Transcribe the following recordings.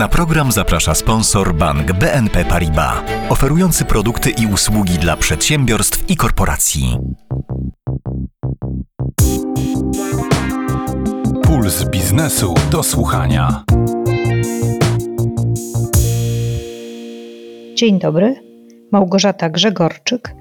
Na program zaprasza sponsor bank BNP Paribas, oferujący produkty i usługi dla przedsiębiorstw i korporacji. Puls biznesu do słuchania. Dzień dobry, Małgorzata Grzegorczyk.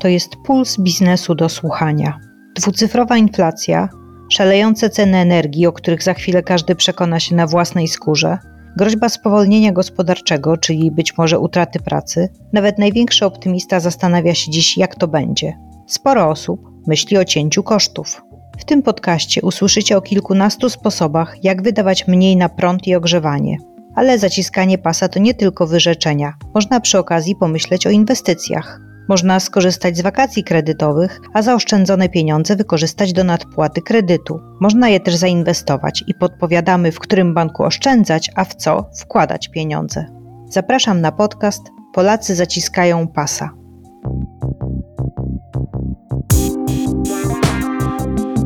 To jest Puls biznesu do słuchania. Dwucyfrowa inflacja, szalejące ceny energii, o których za chwilę każdy przekona się na własnej skórze, groźba spowolnienia gospodarczego, czyli być może utraty pracy, nawet największy optymista zastanawia się dziś, jak to będzie. Sporo osób myśli o cięciu kosztów. W tym podcaście usłyszycie o kilkunastu sposobach, jak wydawać mniej na prąd i ogrzewanie. Ale zaciskanie pasa to nie tylko wyrzeczenia. Można przy okazji pomyśleć o inwestycjach. Można skorzystać z wakacji kredytowych, a zaoszczędzone pieniądze wykorzystać do nadpłaty kredytu. Można je też zainwestować i podpowiadamy, w którym banku oszczędzać, a w co wkładać pieniądze. Zapraszam na podcast Polacy zaciskają pasa.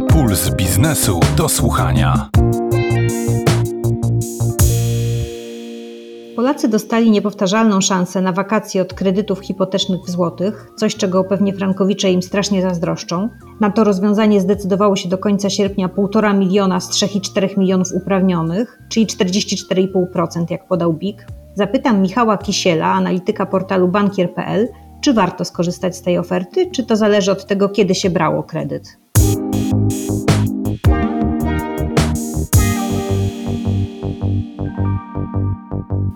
Puls biznesu do słuchania. Polacy dostali niepowtarzalną szansę na wakacje od kredytów hipotecznych w złotych, coś czego pewnie frankowicze im strasznie zazdroszczą. Na to rozwiązanie zdecydowało się do końca sierpnia 1,5 miliona z 3,4 milionów uprawnionych, czyli 44,5% jak podał BIK. Zapytam Michała Kisiela, analityka portalu bankier.pl, czy warto skorzystać z tej oferty, czy to zależy od tego, kiedy się brało kredyt.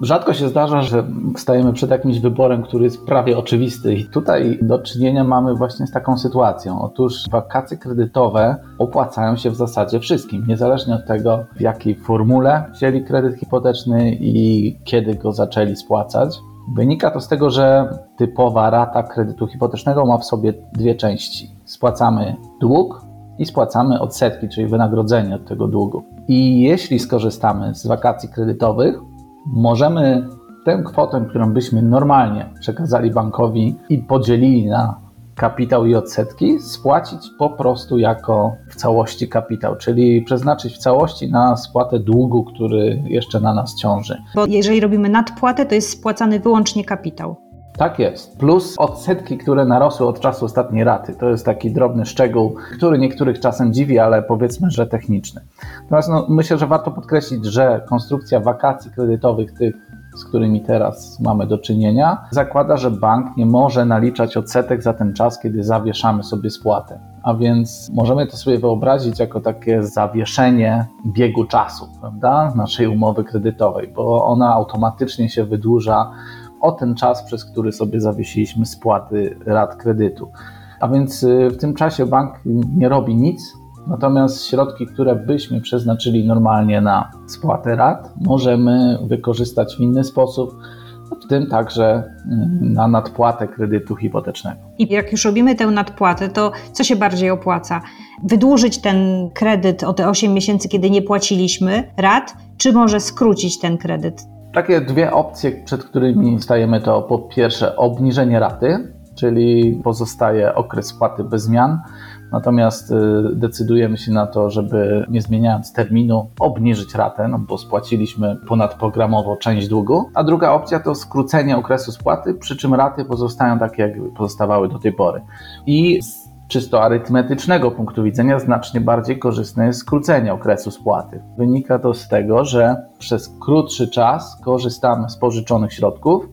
Rzadko się zdarza, że stajemy przed jakimś wyborem, który jest prawie oczywisty. I tutaj do czynienia mamy właśnie z taką sytuacją. Otóż wakacje kredytowe opłacają się w zasadzie wszystkim, niezależnie od tego, w jakiej formule wzięli kredyt hipoteczny i kiedy go zaczęli spłacać. Wynika to z tego, że typowa rata kredytu hipotecznego ma w sobie dwie części. Spłacamy dług i spłacamy odsetki, czyli wynagrodzenie od tego długu. I jeśli skorzystamy z wakacji kredytowych, możemy tę kwotę, którą byśmy normalnie przekazali bankowi i podzielili na kapitał i odsetki, spłacić po prostu jako w całości kapitał, czyli przeznaczyć w całości na spłatę długu, który jeszcze na nas ciąży. Bo jeżeli robimy nadpłatę, to jest spłacany wyłącznie kapitał. Tak jest. Plus odsetki, które narosły od czasu ostatniej raty. To jest taki drobny szczegół, który niektórych czasem dziwi, ale powiedzmy, że techniczny. Natomiast no, myślę, że warto podkreślić, że konstrukcja wakacji kredytowych, tych, z którymi teraz mamy do czynienia, zakłada, że bank nie może naliczać odsetek za ten czas, kiedy zawieszamy sobie spłatę. A więc możemy to sobie wyobrazić jako takie zawieszenie biegu czasu, prawda, naszej umowy kredytowej, bo ona automatycznie się wydłuża o ten czas, przez który sobie zawiesiliśmy spłaty rat kredytu. A więc y, w tym czasie bank nie robi nic, natomiast środki, które byśmy przeznaczyli normalnie na spłatę rat, możemy wykorzystać w inny sposób, w tym także y, na nadpłatę kredytu hipotecznego. I jak już robimy tę nadpłatę, to co się bardziej opłaca? Wydłużyć ten kredyt o te 8 miesięcy, kiedy nie płaciliśmy rat, czy może skrócić ten kredyt? Takie dwie opcje, przed którymi stajemy, to po pierwsze obniżenie raty, czyli pozostaje okres spłaty bez zmian, natomiast y, decydujemy się na to, żeby nie zmieniając terminu obniżyć ratę, no bo spłaciliśmy ponadprogramowo część długu, a druga opcja to skrócenie okresu spłaty, przy czym raty pozostają takie, jak pozostawały do tej pory. I czysto arytmetycznego punktu widzenia znacznie bardziej korzystne jest skrócenie okresu spłaty. Wynika to z tego, że przez krótszy czas korzystamy z pożyczonych środków,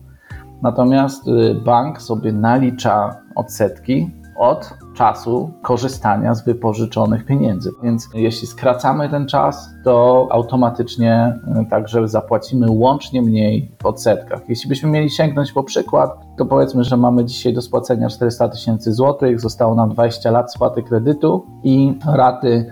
natomiast y, bank sobie nalicza odsetki od czasu korzystania z wypożyczonych pieniędzy. Więc jeśli skracamy ten czas, to automatycznie y, także zapłacimy łącznie mniej w odsetkach. Jeśli byśmy mieli sięgnąć po przykład, to powiedzmy, że mamy dzisiaj do spłacenia 400 tysięcy złotych, zostało nam 20 lat spłaty kredytu i raty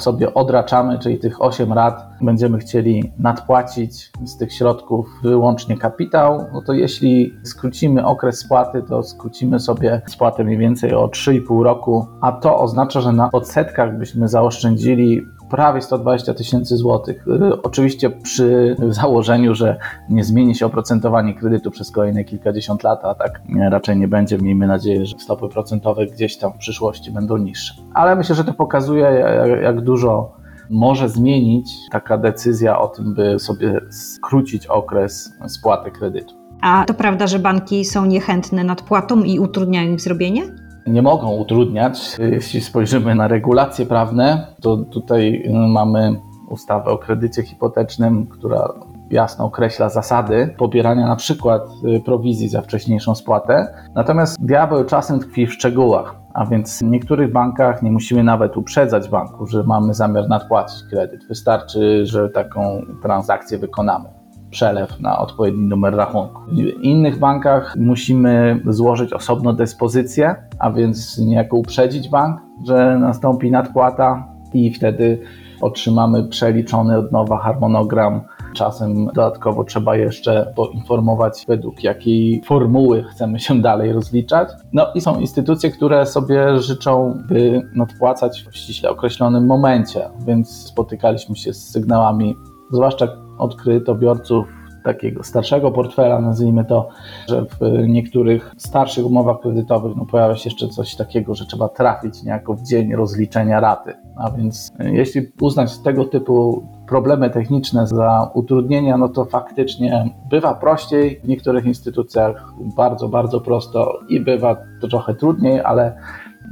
sobie odraczamy, czyli tych 8 rat będziemy chcieli nadpłacić z tych środków wyłącznie kapitał, no to jeśli skrócimy okres spłaty, to skrócimy sobie spłatę mniej więcej o 3,5 roku, a to oznacza, że na odsetkach byśmy zaoszczędzili prawie 120 tysięcy złotych. Y, oczywiście przy założeniu, że nie zmieni się oprocentowanie kredytu przez kolejne kilkadziesiąt lat, a tak raczej nie będzie. Miejmy nadzieję, że stopy procentowe gdzieś tam w przyszłości będą niższe. Ale myślę, że to pokazuje, jak dużo może zmienić taka decyzja o tym, by sobie skrócić okres spłaty kredytu. A to prawda, że banki są niechętne nadpłatą i utrudniają ich zrobienie? Nie mogą utrudniać. Jeśli spojrzymy na regulacje prawne, to tutaj mamy ustawę o kredycie hipotecznym, która jasno określa zasady pobierania na przykład y, prowizji za wcześniejszą spłatę. Natomiast diabeł czasem tkwi w szczegółach, a więc w niektórych bankach nie musimy nawet uprzedzać banku, że mamy zamiar nadpłacić kredyt. Wystarczy, że taką transakcję wykonamy. Przelew na odpowiedni numer rachunku. W innych bankach musimy złożyć osobno dyspozycję, a więc niejako uprzedzić bank, że nastąpi nadpłata i wtedy otrzymamy przeliczony od nowa harmonogram. Czasem dodatkowo trzeba jeszcze poinformować, według jakiej formuły chcemy się dalej rozliczać. No i są instytucje, które sobie życzą, by nadpłacać w ściśle określonym momencie, więc spotykaliśmy się z sygnałami, zwłaszcza od kredytobiorców takiego starszego portfela, nazwijmy to, że w niektórych starszych umowach kredytowych no, pojawia się jeszcze coś takiego, że trzeba trafić niejako w dzień rozliczenia raty. A więc e, jeśli uznać tego typu problemy techniczne za utrudnienia, no to faktycznie bywa prościej, w niektórych instytucjach bardzo, bardzo prosto i bywa trochę trudniej, ale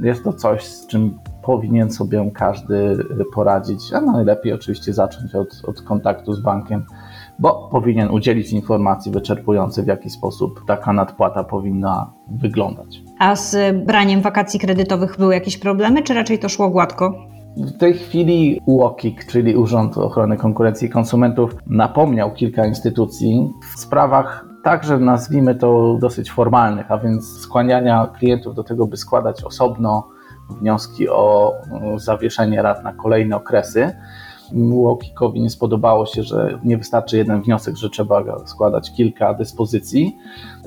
jest to coś, z czym powinien sobie każdy poradzić, a najlepiej oczywiście zacząć od, od kontaktu z bankiem bo powinien udzielić informacji wyczerpującej, w jaki sposób taka nadpłata powinna wyglądać. A z braniem wakacji kredytowych były jakieś problemy, czy raczej to szło gładko? W tej chwili UOKiK, czyli Urząd Ochrony Konkurencji i Konsumentów, napomniał kilka instytucji w sprawach także nazwijmy to dosyć formalnych, a więc skłaniania klientów do tego, by składać osobno wnioski o zawieszenie rat na kolejne okresy. Łokikowi nie spodobało się, że nie wystarczy jeden wniosek, że trzeba składać kilka dyspozycji.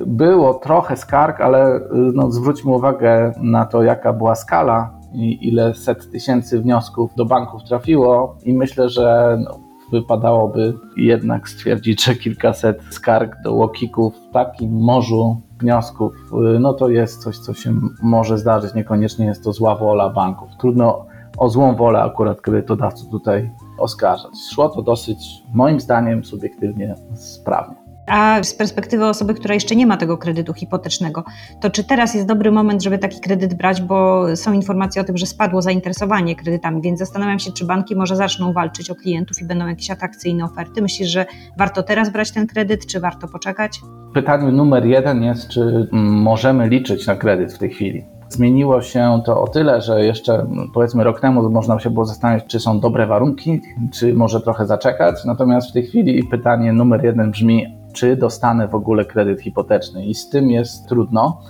Było trochę skarg, ale no, zwróćmy uwagę na to, jaka była skala i ile set tysięcy wniosków do banków trafiło i myślę, że no, wypadałoby jednak stwierdzić, że kilkaset skarg do łokików w takim morzu wniosków, no to jest coś, co się może zdarzyć. Niekoniecznie jest to zła wola banków. Trudno o złą wolę akurat kredytodawców tutaj oskarżać. Szło to dosyć, moim zdaniem, subiektywnie sprawnie. A z perspektywy osoby, która jeszcze nie ma tego kredytu hipotecznego, to czy teraz jest dobry moment, żeby taki kredyt brać, bo są informacje o tym, że spadło zainteresowanie kredytami, więc zastanawiam się, czy banki może zaczną walczyć o klientów i będą jakieś atrakcyjne oferty. Myślisz, że warto teraz brać ten kredyt, czy warto poczekać? Pytanie numer jeden jest, czy możemy liczyć na kredyt w tej chwili. Zmieniło się to o tyle, że jeszcze powiedzmy rok temu można się było zastanawiać, czy są dobre warunki, czy może trochę zaczekać. Natomiast w tej chwili pytanie numer jeden brzmi, czy dostanę w ogóle kredyt hipoteczny i z tym jest trudno.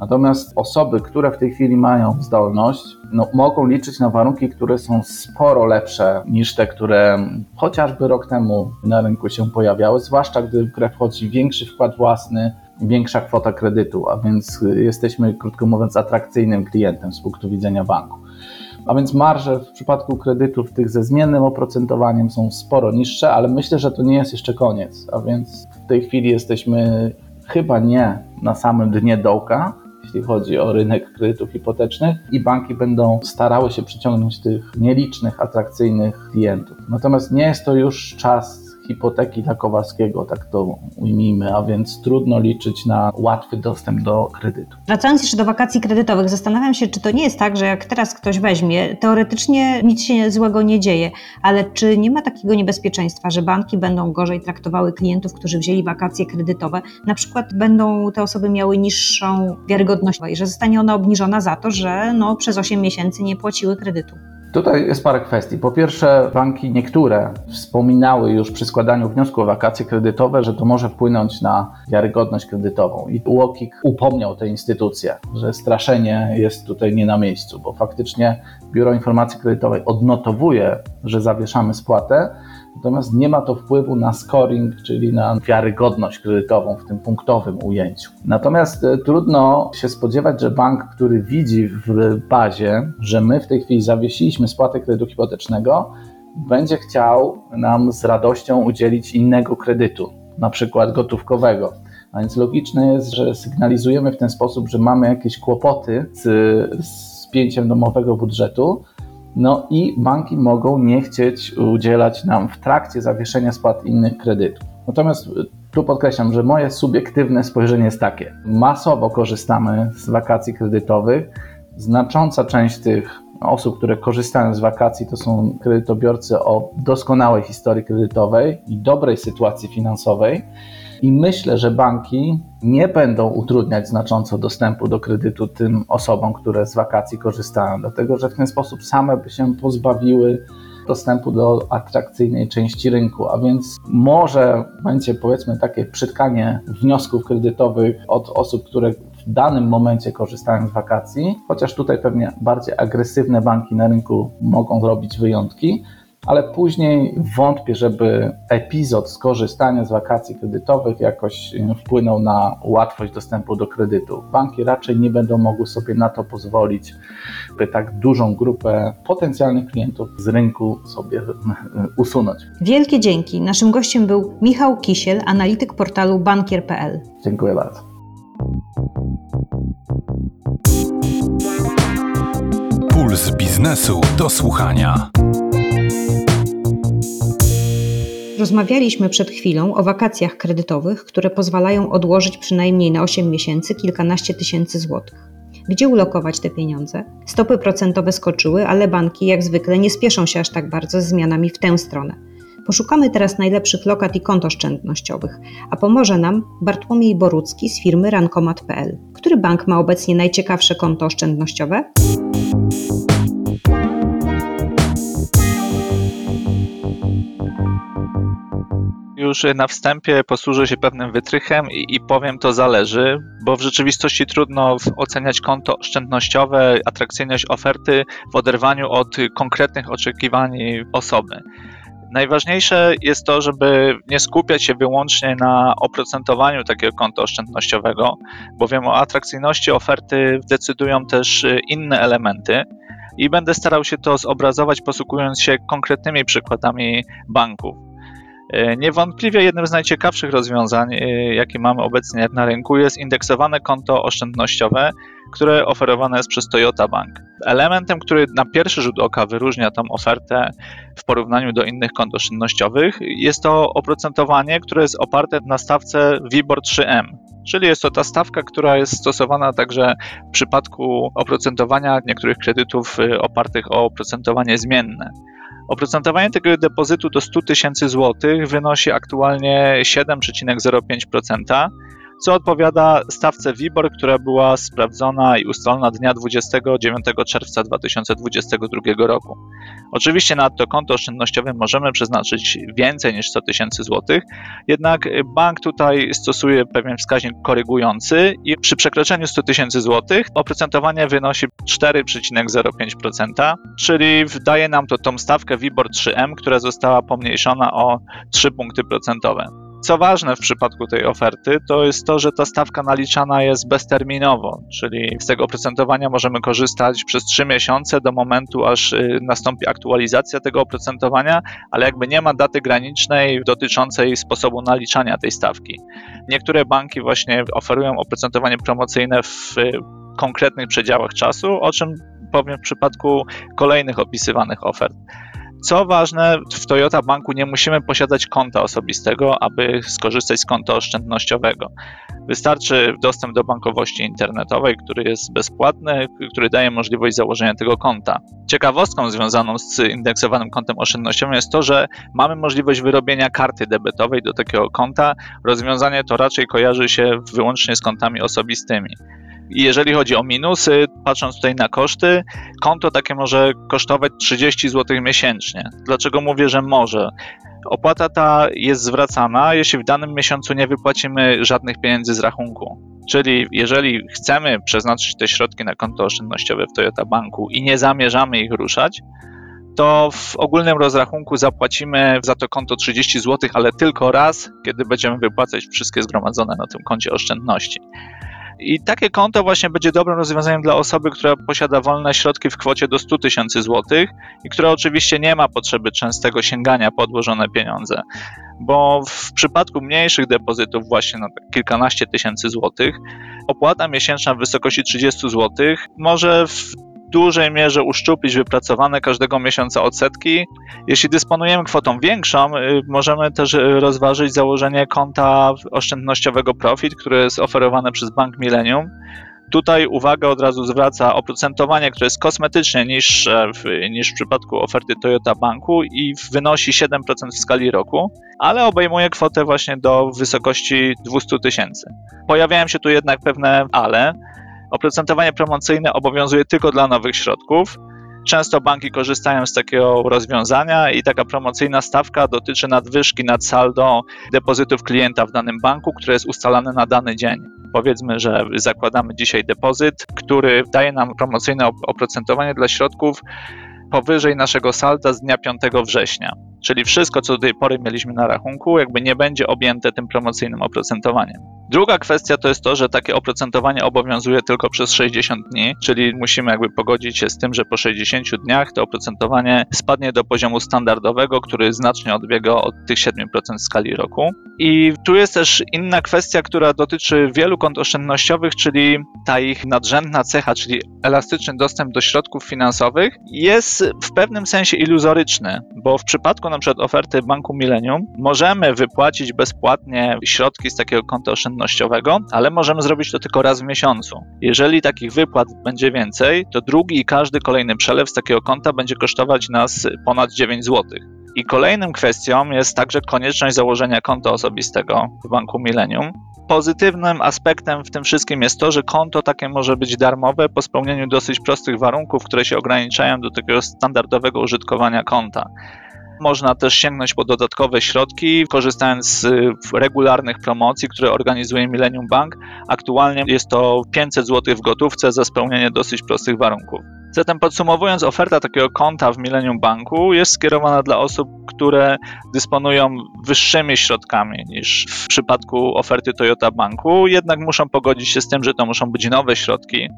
Natomiast osoby, które w tej chwili mają zdolność, no, mogą liczyć na warunki, które są sporo lepsze niż te, które chociażby rok temu na rynku się pojawiały, zwłaszcza gdy w grę wchodzi większy wkład własny, większa kwota kredytu, a więc jesteśmy, krótko mówiąc, atrakcyjnym klientem z punktu widzenia banku. A więc marże w przypadku kredytów tych ze zmiennym oprocentowaniem są sporo niższe, ale myślę, że to nie jest jeszcze koniec. A więc w tej chwili jesteśmy chyba nie na samym dnie dołka, jeśli chodzi o rynek kredytów hipotecznych i banki będą starały się przyciągnąć tych nielicznych, atrakcyjnych klientów. Natomiast nie jest to już czas hipoteki dla Kowalskiego, tak to ujmijmy, a więc trudno liczyć na łatwy dostęp do kredytu. Wracając jeszcze do wakacji kredytowych, zastanawiam się, czy to nie jest tak, że jak teraz ktoś weźmie, teoretycznie nic się złego nie dzieje, ale czy nie ma takiego niebezpieczeństwa, że banki będą gorzej traktowały klientów, którzy wzięli wakacje kredytowe, na przykład będą te osoby miały niższą wiarygodność i że zostanie ona obniżona za to, że no, przez 8 miesięcy nie płaciły kredytu. Tutaj jest parę kwestii. Po pierwsze, banki niektóre wspominały już przy składaniu wniosku o wakacje kredytowe, że to może wpłynąć na wiarygodność kredytową. I UOKiK upomniał te instytucje, że straszenie jest tutaj nie na miejscu, bo faktycznie Biuro Informacji Kredytowej odnotowuje, że zawieszamy spłatę, Natomiast nie ma to wpływu na scoring, czyli na wiarygodność kredytową w tym punktowym ujęciu. Natomiast e, trudno się spodziewać, że bank, który widzi w bazie, że my w tej chwili zawiesiliśmy spłatę kredytu hipotecznego, będzie chciał nam z radością udzielić innego kredytu, na przykład gotówkowego. A więc logiczne jest, że sygnalizujemy w ten sposób, że mamy jakieś kłopoty z spięciem domowego budżetu, No i banki mogą nie chcieć udzielać nam w trakcie zawieszenia spłat innych kredytów. Natomiast tu podkreślam, że moje subiektywne spojrzenie jest takie. Masowo korzystamy z wakacji kredytowych. Znacząca część tych osób, które korzystają z wakacji, to są kredytobiorcy o doskonałej historii kredytowej i dobrej sytuacji finansowej. I myślę, że banki nie będą utrudniać znacząco dostępu do kredytu tym osobom, które z wakacji korzystają, dlatego że w ten sposób same by się pozbawiły dostępu do atrakcyjnej części rynku, a więc może będzie powiedzmy takie przytkanie wniosków kredytowych od osób, które w danym momencie korzystają z wakacji, chociaż tutaj pewnie bardziej agresywne banki na rynku mogą zrobić wyjątki, ale później wątpię, żeby epizod skorzystania z wakacji kredytowych jakoś wpłynął na łatwość dostępu do kredytu. Banki raczej nie będą mogły sobie na to pozwolić, by tak dużą grupę potencjalnych klientów z rynku sobie usunąć. Wielkie dzięki. Naszym gościem był Michał Kisiel, analityk portalu bankier.pl. Dziękuję bardzo. Puls biznesu do słuchania. Rozmawialiśmy przed chwilą o wakacjach kredytowych, które pozwalają odłożyć przynajmniej na 8 miesięcy kilkanaście tysięcy złotych. Gdzie ulokować te pieniądze? Stopy procentowe skoczyły, ale banki jak zwykle nie spieszą się aż tak bardzo z zmianami w tę stronę. Poszukamy teraz najlepszych lokat i kont oszczędnościowych, a pomoże nam Bartłomiej Borucki z firmy rankomat.pl. Który bank ma obecnie najciekawsze konto oszczędnościowe? Już na wstępie posłużę się pewnym wytrychem i, i, powiem to zależy, bo w rzeczywistości trudno oceniać konto oszczędnościowe, atrakcyjność oferty w oderwaniu od konkretnych oczekiwań osoby. Najważniejsze jest to, żeby nie skupiać się wyłącznie na oprocentowaniu takiego konta oszczędnościowego, bowiem o atrakcyjności oferty decydują też inne elementy. I będę starał się to zobrazować, posługując się konkretnymi przykładami banków. E, niewątpliwie jednym z najciekawszych rozwiązań, e, jakie mamy obecnie na rynku, jest indeksowane konto oszczędnościowe, które oferowane jest przez Toyota Bank. Elementem, który na pierwszy rzut oka wyróżnia tą ofertę w porównaniu do innych kont oszczędnościowych, jest to oprocentowanie, które jest oparte na stawce WIBOR 3M. Czyli jest to ta stawka, która jest stosowana także w przypadku oprocentowania niektórych kredytów e, opartych o oprocentowanie zmienne. Oprocentowanie tego depozytu do 100 tysięcy złotych wynosi aktualnie 7,05%, co odpowiada stawce WIBOR, która była sprawdzona i ustalona dnia 29 czerwca 2022 roku. Oczywiście na to konto oszczędnościowe możemy przeznaczyć więcej niż 100 tysięcy złotych, jednak bank tutaj stosuje pewien wskaźnik korygujący i przy przekroczeniu 100 tysięcy złotych oprocentowanie wynosi 4,05%, czyli daje nam to tą stawkę WIBOR 3M, która została pomniejszona o 3 punkty procentowe. Co ważne w przypadku tej oferty, to jest to, że ta stawka naliczana jest bezterminowo, czyli z tego oprocentowania możemy korzystać przez 3 miesiące do momentu, aż y, nastąpi aktualizacja tego oprocentowania, ale jakby nie ma daty granicznej dotyczącej sposobu naliczania tej stawki. Niektóre banki właśnie oferują oprocentowanie promocyjne w y, konkretnych przedziałach czasu, o czym powiem w przypadku kolejnych opisywanych ofert. Co ważne, w Toyota Banku nie musimy posiadać konta osobistego, aby skorzystać z konta oszczędnościowego. Wystarczy dostęp do bankowości internetowej, który jest bezpłatny, który daje możliwość założenia tego konta. Ciekawostką związaną z indeksowanym kontem oszczędnościowym jest to, że mamy możliwość wyrobienia karty debetowej do takiego konta. Rozwiązanie to raczej kojarzy się wyłącznie z kontami osobistymi. Jeżeli chodzi o minusy, patrząc tutaj na koszty, konto takie może kosztować 30 zł miesięcznie. Dlaczego mówię, że może? Opłata ta jest zwracana, jeśli w danym miesiącu nie wypłacimy żadnych pieniędzy z rachunku. Czyli jeżeli chcemy przeznaczyć te środki na konto oszczędnościowe w Toyota Banku i nie zamierzamy ich ruszać, to w ogólnym rozrachunku zapłacimy za to konto 30 zł, ale tylko raz, kiedy będziemy wypłacać wszystkie zgromadzone na tym koncie oszczędności. I takie konto właśnie będzie dobrym rozwiązaniem dla osoby, która posiada wolne środki w kwocie do 100 tysięcy złotych i która oczywiście nie ma potrzeby częstego sięgania po odłożone pieniądze. Bo w przypadku mniejszych depozytów, właśnie na kilkanaście tysięcy złotych, opłata miesięczna w wysokości 30 złotych może w dużej mierze uszczuplić wypracowane każdego miesiąca odsetki. Jeśli dysponujemy kwotą większą, y, możemy też rozważyć założenie konta oszczędnościowego Profit, które jest oferowane przez Bank Millennium. Tutaj uwagę od razu zwraca oprocentowanie, które jest kosmetycznie niższe w, niż w przypadku oferty Toyota Banku i wynosi 7% w skali roku, ale obejmuje kwotę właśnie do wysokości 200 tysięcy. Pojawiają się tu jednak pewne ale. Oprocentowanie promocyjne obowiązuje tylko dla nowych środków. Często banki korzystają z takiego rozwiązania i taka promocyjna stawka dotyczy nadwyżki nad saldo depozytów klienta w danym banku, które jest ustalane na dany dzień. Powiedzmy, że zakładamy dzisiaj depozyt, który daje nam promocyjne oprocentowanie dla środków powyżej naszego salda z dnia 5 września. Czyli wszystko, co do tej pory mieliśmy na rachunku, jakby nie będzie objęte tym promocyjnym oprocentowaniem. Druga kwestia to jest to, że takie oprocentowanie obowiązuje tylko przez 60 dni, czyli musimy jakby pogodzić się z tym, że po 60 dniach to oprocentowanie spadnie do poziomu standardowego, który znacznie odbiega od tych 7% w skali roku. I tu jest też inna kwestia, która dotyczy wielu kont oszczędnościowych, czyli ta ich nadrzędna cecha, czyli elastyczny dostęp do środków finansowych jest w pewnym sensie iluzoryczny, bo w przypadku na przykład oferty Banku Millennium możemy wypłacić bezpłatnie środki z takiego konta oszczędnościowego, ale możemy zrobić to tylko raz w miesiącu. Jeżeli takich wypłat będzie więcej, to drugi i każdy kolejny przelew z takiego konta będzie kosztować nas ponad 9 zł. I kolejną kwestią jest także konieczność założenia konta osobistego w Banku Millennium. Pozytywnym aspektem w tym wszystkim jest to, że konto takie może być darmowe po spełnieniu dosyć prostych warunków, które się ograniczają do takiego standardowego użytkowania konta. Można też sięgnąć po dodatkowe środki, korzystając z regularnych promocji, które organizuje Millennium Bank. Aktualnie jest to 500 zł w gotówce za spełnienie dosyć prostych warunków. Zatem podsumowując, oferta takiego konta w Millennium Banku jest skierowana dla osób, które dysponują wyższymi środkami niż w przypadku oferty Toyota Banku, jednak muszą pogodzić się z tym, że to muszą być nowe środki,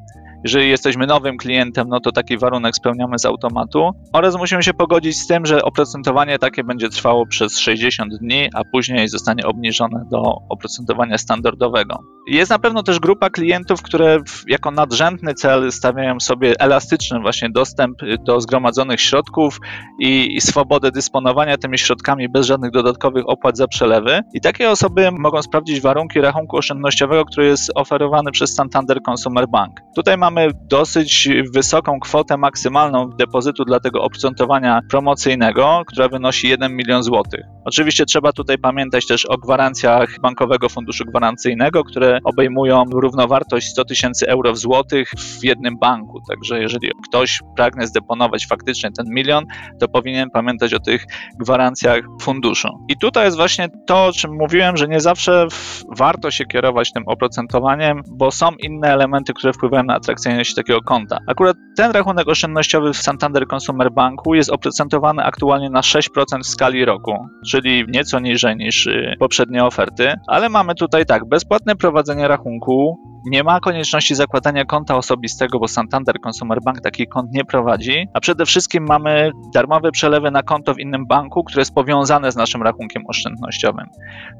jeżeli jesteśmy nowym klientem, no to taki warunek spełniamy z automatu oraz musimy się pogodzić z tym, że oprocentowanie takie będzie trwało przez 60 dni, a później zostanie obniżone do oprocentowania standardowego. Jest na pewno też grupa klientów, które jako nadrzędny cel stawiają sobie elastyczny właśnie dostęp do zgromadzonych środków i, i swobodę dysponowania tymi środkami bez żadnych dodatkowych opłat za przelewy. I takie osoby mogą sprawdzić warunki rachunku oszczędnościowego, który jest oferowany przez Santander Consumer Bank. Tutaj mamy mamy dosyć wysoką kwotę maksymalną depozytu dla tego oprocentowania promocyjnego, która wynosi 1 milion złotych. Oczywiście trzeba tutaj pamiętać też o gwarancjach Bankowego Funduszu Gwarancyjnego, które obejmują równowartość 100 tysięcy euro w złotych w jednym banku. Także jeżeli ktoś pragnie zdeponować faktycznie ten milion, to powinien pamiętać o tych gwarancjach funduszu. I tutaj jest właśnie to, o czym mówiłem, że nie zawsze warto się kierować tym oprocentowaniem, bo są inne elementy, które wpływają na atrakcyjność takiego konta. Akurat ten rachunek oszczędnościowy w Santander Consumer Banku jest oprocentowany aktualnie na 6% w skali roku, czyli nieco niżej niż y, poprzednie oferty, ale mamy tutaj tak, bezpłatne prowadzenie rachunku, nie ma konieczności zakładania konta osobistego, bo Santander Consumer Bank takich kont nie prowadzi, a przede wszystkim mamy darmowe przelewy na konto w innym banku, które jest powiązane z naszym rachunkiem oszczędnościowym.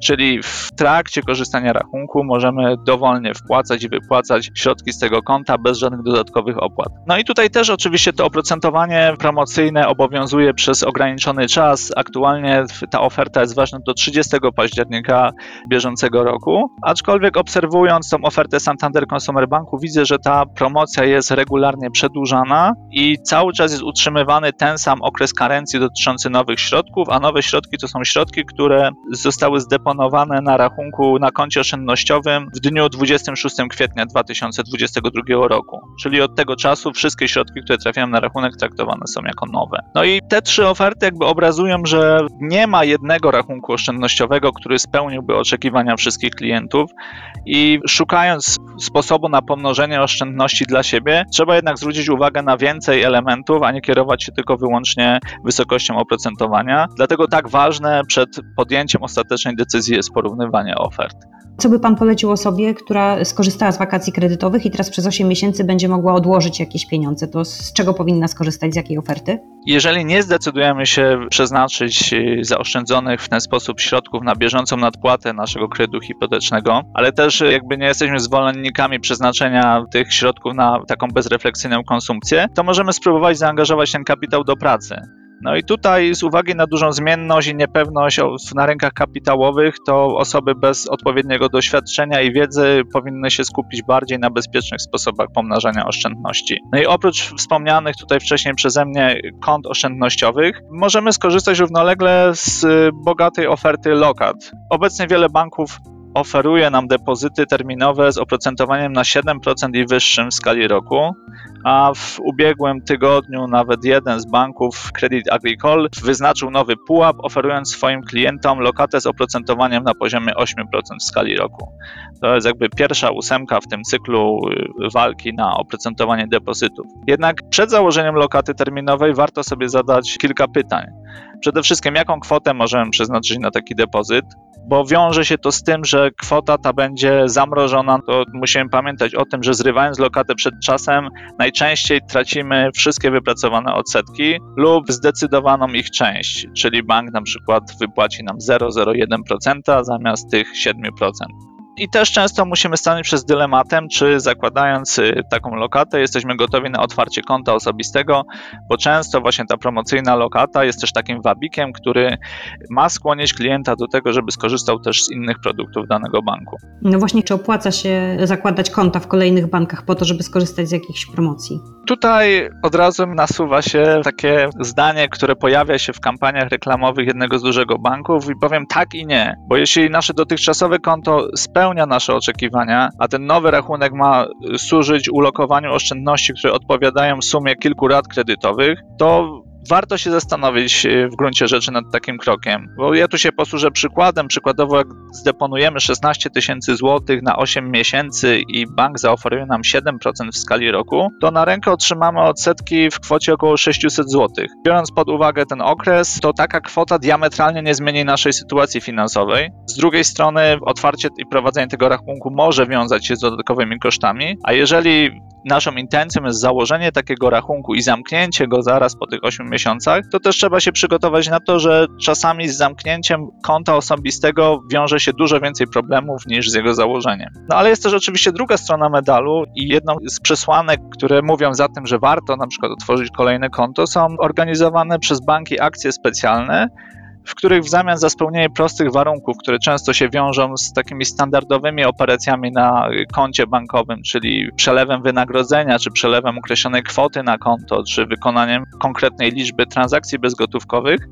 Czyli w trakcie korzystania rachunku możemy dowolnie wpłacać i wypłacać środki z tego konta bez żadnych dodatkowych opłat. No i tutaj też oczywiście to oprocentowanie promocyjne obowiązuje przez ograniczony czas. Aktualnie ta oferta jest ważna do 30 października bieżącego roku, aczkolwiek obserwując tą ofertę Santander Consumer Banku widzę, że ta promocja jest regularnie przedłużana i cały czas jest utrzymywany ten sam okres karencji dotyczący nowych środków, a nowe środki to są środki, które zostały zdeponowane na rachunku na koncie oszczędnościowym w dniu 26 kwietnia 2022 roku. Czyli od tego czasu wszystkie środki, które trafiają na rachunek, traktowane są jako nowe. No i te trzy oferty jakby obrazują, że nie ma jednego rachunku oszczędnościowego, który spełniłby oczekiwania wszystkich klientów i szukając sposobu na pomnożenie oszczędności dla siebie, trzeba jednak zwrócić uwagę na więcej elementów, a nie kierować się tylko wyłącznie wysokością oprocentowania. Dlatego tak ważne przed podjęciem ostatecznej decyzji jest porównywanie ofert. Co by Pan polecił osobie, która skorzystała z wakacji kredytowych i teraz przez 8 miesięcy będzie mogła odłożyć jakieś pieniądze? To z czego powinna skorzystać, z jakiej oferty? Jeżeli nie zdecydujemy się przeznaczyć y, zaoszczędzonych w ten sposób środków na bieżącą nadpłatę naszego kredytu hipotecznego, ale też y, jakby nie jesteśmy zwolennikami przeznaczenia tych środków na taką bezrefleksyjną konsumpcję, to możemy spróbować zaangażować ten kapitał do pracy. No i tutaj z uwagi na dużą zmienność i niepewność na rynkach kapitałowych, to osoby bez odpowiedniego doświadczenia i wiedzy powinny się skupić bardziej na bezpiecznych sposobach pomnażania oszczędności. No i oprócz wspomnianych tutaj wcześniej przeze mnie kont oszczędnościowych, możemy skorzystać równolegle z bogatej oferty lokat. Obecnie wiele banków oferuje nam depozyty terminowe z oprocentowaniem na 7% i wyższym w skali roku, a w ubiegłym tygodniu nawet jeden z banków, Credit Agricole, wyznaczył nowy pułap, oferując swoim klientom lokatę z oprocentowaniem na poziomie 8% w skali roku. To jest jakby pierwsza ósemka w tym cyklu y, walki na oprocentowanie depozytów. Jednak przed założeniem lokaty terminowej warto sobie zadać kilka pytań. Przede wszystkim, jaką kwotę możemy przeznaczyć na taki depozyt? Bo wiąże się to z tym, że kwota ta będzie zamrożona. To musimy pamiętać o tym, że zrywając lokatę przed czasem, najczęściej tracimy wszystkie wypracowane odsetki lub zdecydowaną ich część, czyli bank na przykład wypłaci nam 0,01% zamiast tych 7%. I też często musimy stanąć przez dylematem, czy zakładając y, taką lokatę, jesteśmy gotowi na otwarcie konta osobistego, bo często właśnie ta promocyjna lokata jest też takim wabikiem, który ma skłonić klienta do tego, żeby skorzystał też z innych produktów danego banku. No właśnie, czy opłaca się zakładać konta w kolejnych bankach po to, żeby skorzystać z jakichś promocji? Tutaj od razu nasuwa się takie zdanie, które pojawia się w kampaniach reklamowych jednego z dużego banków i powiem tak i nie, bo jeśli nasze dotychczasowe konto spełnia nasze oczekiwania, a ten nowy rachunek ma służyć ulokowaniu oszczędności, które odpowiadają sumie kilku rat kredytowych, to warto się zastanowić e, w gruncie rzeczy nad takim krokiem. Bo ja tu się posłużę przykładem. Przykładowo, jak zdeponujemy 16 tysięcy złotych na 8 miesięcy i bank zaoferuje nam 7% w skali roku, to na rękę otrzymamy odsetki w kwocie około 600 złotych. Biorąc pod uwagę ten okres, to taka kwota diametralnie nie zmieni naszej sytuacji finansowej. Z drugiej strony, otwarcie i prowadzenie tego rachunku może wiązać się z dodatkowymi kosztami, a jeżeli naszą intencją jest założenie takiego rachunku i zamknięcie go zaraz po tych 8 miesiącach, to też trzeba się przygotować na to, że czasami z zamknięciem konta osobistego wiąże się dużo więcej problemów niż z jego założeniem. No ale jest też oczywiście druga strona medalu i jedną z przesłanek, które mówią za tym, że warto na przykład otworzyć kolejne konto, są organizowane przez banki akcje specjalne, w których w zamian za spełnienie prostych warunków, które często się wiążą z takimi standardowymi operacjami na koncie bankowym, czyli przelewem wynagrodzenia, czy przelewem określonej kwoty na konto, czy wykonaniem konkretnej liczby transakcji bezgotówkowych,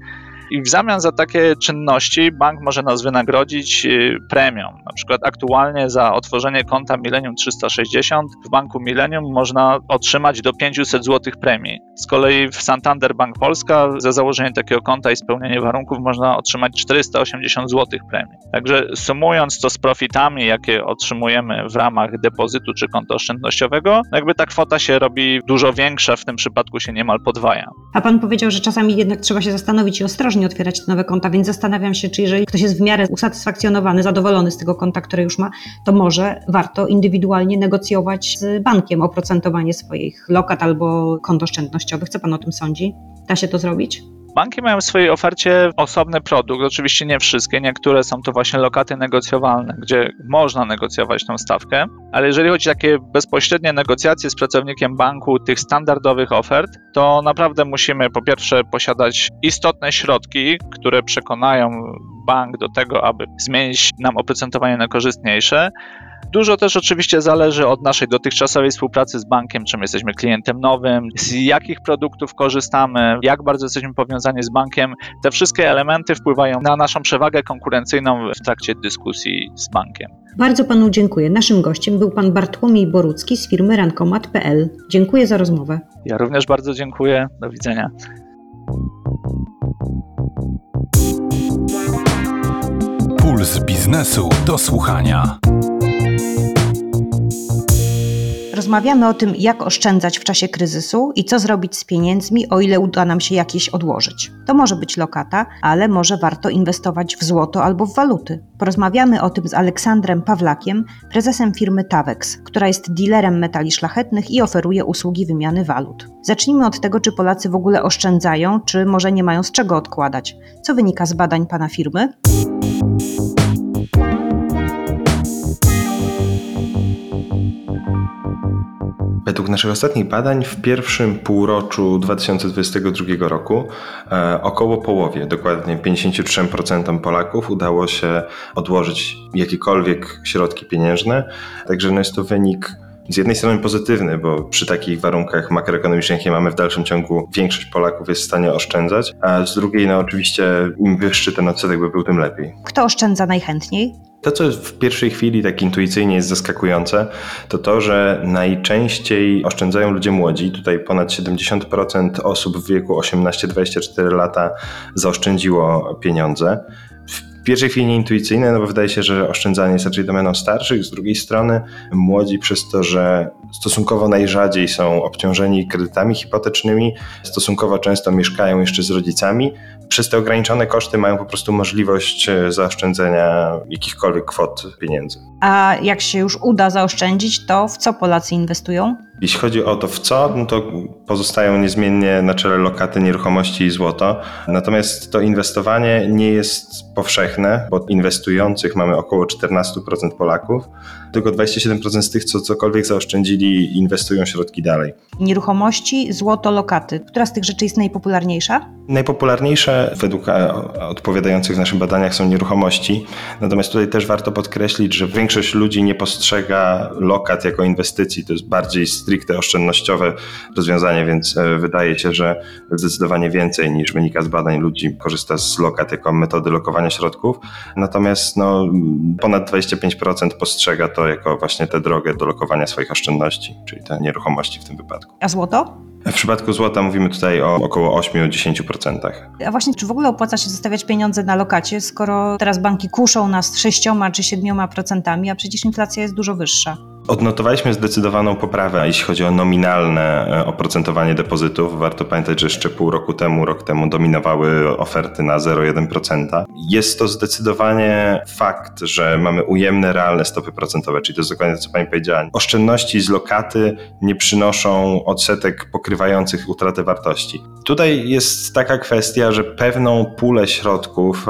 i w zamian za takie czynności bank może nas wynagrodzić y, premią. Na przykład aktualnie za otworzenie konta Millennium 360 w banku Millennium można otrzymać do 500 zł premii. Z kolei w Santander Bank Polska za założenie takiego konta i spełnienie warunków można otrzymać 480 zł premii. Także sumując to z profitami, jakie otrzymujemy w ramach depozytu czy konta oszczędnościowego, no jakby ta kwota się robi dużo większa, w tym przypadku się niemal podwaja. A pan powiedział, że czasami jednak trzeba się zastanowić i ostrożnie otwierać nowe konta, więc zastanawiam się, czy jeżeli ktoś jest w miarę usatysfakcjonowany, zadowolony z tego konta, które już ma, to może warto indywidualnie negocjować z bankiem oprocentowanie swoich lokat albo kont oszczędnościowych. Co pan o tym sądzi? Da się to zrobić? Banki mają w swojej ofercie osobny produkt, oczywiście nie wszystkie, niektóre są to właśnie lokaty negocjowalne, gdzie można negocjować tą stawkę, ale jeżeli chodzi o takie bezpośrednie negocjacje z pracownikiem banku tych standardowych ofert, to naprawdę musimy po pierwsze posiadać istotne środki, które przekonają bank do tego, aby zmienić nam oprocentowanie na korzystniejsze, Dużo też oczywiście zależy od naszej dotychczasowej współpracy z bankiem, czym jesteśmy klientem nowym, z jakich produktów korzystamy, jak bardzo jesteśmy powiązani z bankiem. Te wszystkie elementy wpływają na naszą przewagę konkurencyjną w trakcie dyskusji z bankiem. Bardzo panu dziękuję. Naszym gościem był pan Bartłomiej Borucki z firmy rankomat.pl. Dziękuję za rozmowę. Ja również bardzo dziękuję. Do widzenia. Puls biznesu do słuchania. Rozmawiamy o tym, jak oszczędzać w czasie kryzysu i co zrobić z pieniędzmi, o ile uda nam się jakieś odłożyć. To może być lokata, ale może warto inwestować w złoto albo w waluty. Porozmawiamy o tym z Aleksandrem Pawlakiem, prezesem firmy Tavex, która jest dealerem metali szlachetnych i oferuje usługi wymiany walut. Zacznijmy od tego, czy Polacy w ogóle oszczędzają, czy może nie mają z czego odkładać. Co wynika z badań pana firmy? Według naszych ostatnich badań w pierwszym półroczu 2022 roku e, około połowie, dokładnie 53% Polaków udało się odłożyć jakiekolwiek środki pieniężne. Także no jest to wynik z jednej strony pozytywny, bo przy takich warunkach makroekonomicznych, jakie mamy w dalszym ciągu, większość Polaków jest w stanie oszczędzać, a z drugiej, no oczywiście, im wyższy ten odsetek by był, tym lepiej. Kto oszczędza najchętniej? To, co w pierwszej chwili tak intuicyjnie jest zaskakujące, to to, że najczęściej oszczędzają ludzie młodzi. Tutaj ponad 70% osób w wieku 18-24 lata zaoszczędziło pieniądze w pierwszej chwili nieintuicyjne, no bo wydaje się, że oszczędzanie jest raczej domeną starszych. Z drugiej strony młodzi przez to, że stosunkowo najrzadziej są obciążeni kredytami hipotecznymi, stosunkowo często mieszkają jeszcze z rodzicami, przez te ograniczone koszty mają po prostu możliwość e, zaoszczędzenia jakichkolwiek kwot pieniędzy. A jak się już uda zaoszczędzić, to w co Polacy inwestują? Jeśli chodzi o to w co, no to pozostają niezmiennie na czele lokaty, nieruchomości i złoto. Natomiast to inwestowanie nie jest powszechne, bo inwestujących mamy około 14% Polaków. Tylko 27% z tych, co cokolwiek zaoszczędzili, inwestują środki dalej. Nieruchomości, złoto, lokaty. Która z tych rzeczy jest najpopularniejsza? Najpopularniejsze według e, odpowiadających w naszych badaniach są nieruchomości. Natomiast tutaj też warto podkreślić, że większość ludzi nie postrzega lokat jako inwestycji. To jest bardziej stricte oszczędnościowe rozwiązanie, więc e, wydaje się, że zdecydowanie więcej niż wynika z badań ludzi korzysta z lokat jako metody lokowania środków. Natomiast no, ponad 25% postrzega to jako właśnie tę drogę do lokowania swoich oszczędności, czyli te nieruchomości w tym wypadku. A złoto? W przypadku złota mówimy tutaj o około 8-10%. A właśnie, czy w ogóle opłaca się zostawiać pieniądze na lokacie, skoro teraz banki kuszą nas 6 czy 7%, a przecież inflacja jest dużo wyższa? Odnotowaliśmy zdecydowaną poprawę, jeśli chodzi o nominalne e, oprocentowanie depozytów. Warto pamiętać, że jeszcze pół roku temu, rok temu dominowały oferty na 0,1%. Jest to zdecydowanie fakt, że mamy ujemne realne stopy procentowe, czyli to jest dokładnie to, co Pani powiedziała. Oszczędności z lokaty nie przynoszą odsetek pokrywających utratę wartości. Tutaj jest taka kwestia, że pewną pulę środków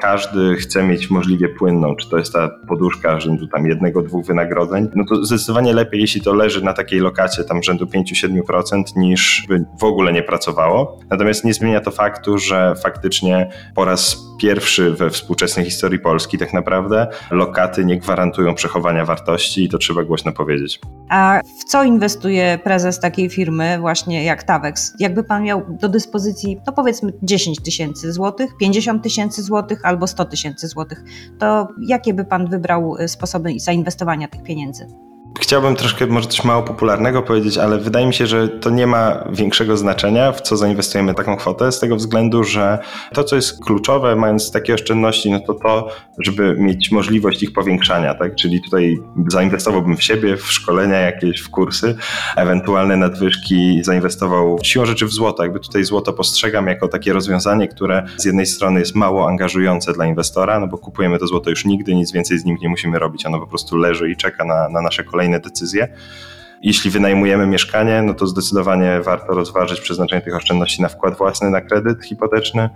każdy chce mieć możliwie płynną, czy to jest ta poduszka rzędu tam jednego, dwóch wynagrodzeń, no to zdecydowanie lepiej, jeśli to leży na takiej lokacie tam rzędu 5-7% niż by w ogóle nie pracowało. Natomiast nie zmienia to faktu, że faktycznie po raz pierwszy we współczesnej historii Polski tak naprawdę lokaty nie gwarantują przechowania wartości i to trzeba głośno powiedzieć. A w co inwestuje prezes takiej firmy właśnie jak Tavex? Jakby pan miał do dyspozycji, no powiedzmy 10 tysięcy złotych, 50 tysięcy złotych albo 100 tysięcy złotych, to jakie by pan wybrał y, sposoby zainwestowania tych pieniędzy? 子 Chciałbym troszkę może coś mało popularnego powiedzieć, ale wydaje mi się, że to nie ma większego znaczenia, w co zainwestujemy taką kwotę, z tego względu, że to, co jest kluczowe, mając takie oszczędności, no to to, żeby mieć możliwość ich powiększania, tak? Czyli tutaj zainwestowałbym w siebie, w szkolenia jakieś, w kursy, ewentualne nadwyżki zainwestował siłą rzeczy w złoto. Jakby tutaj złoto postrzegam jako takie rozwiązanie, które z jednej strony jest mało angażujące dla inwestora, no bo kupujemy to złoto już nigdy, nic więcej z nim nie musimy robić, ono po prostu leży i czeka na, na nasze kolejne decyzje. Jeśli wynajmujemy mieszkanie, no to zdecydowanie warto rozważyć przeznaczenie tych oszczędności na wkład własny, na kredyt hipoteczny.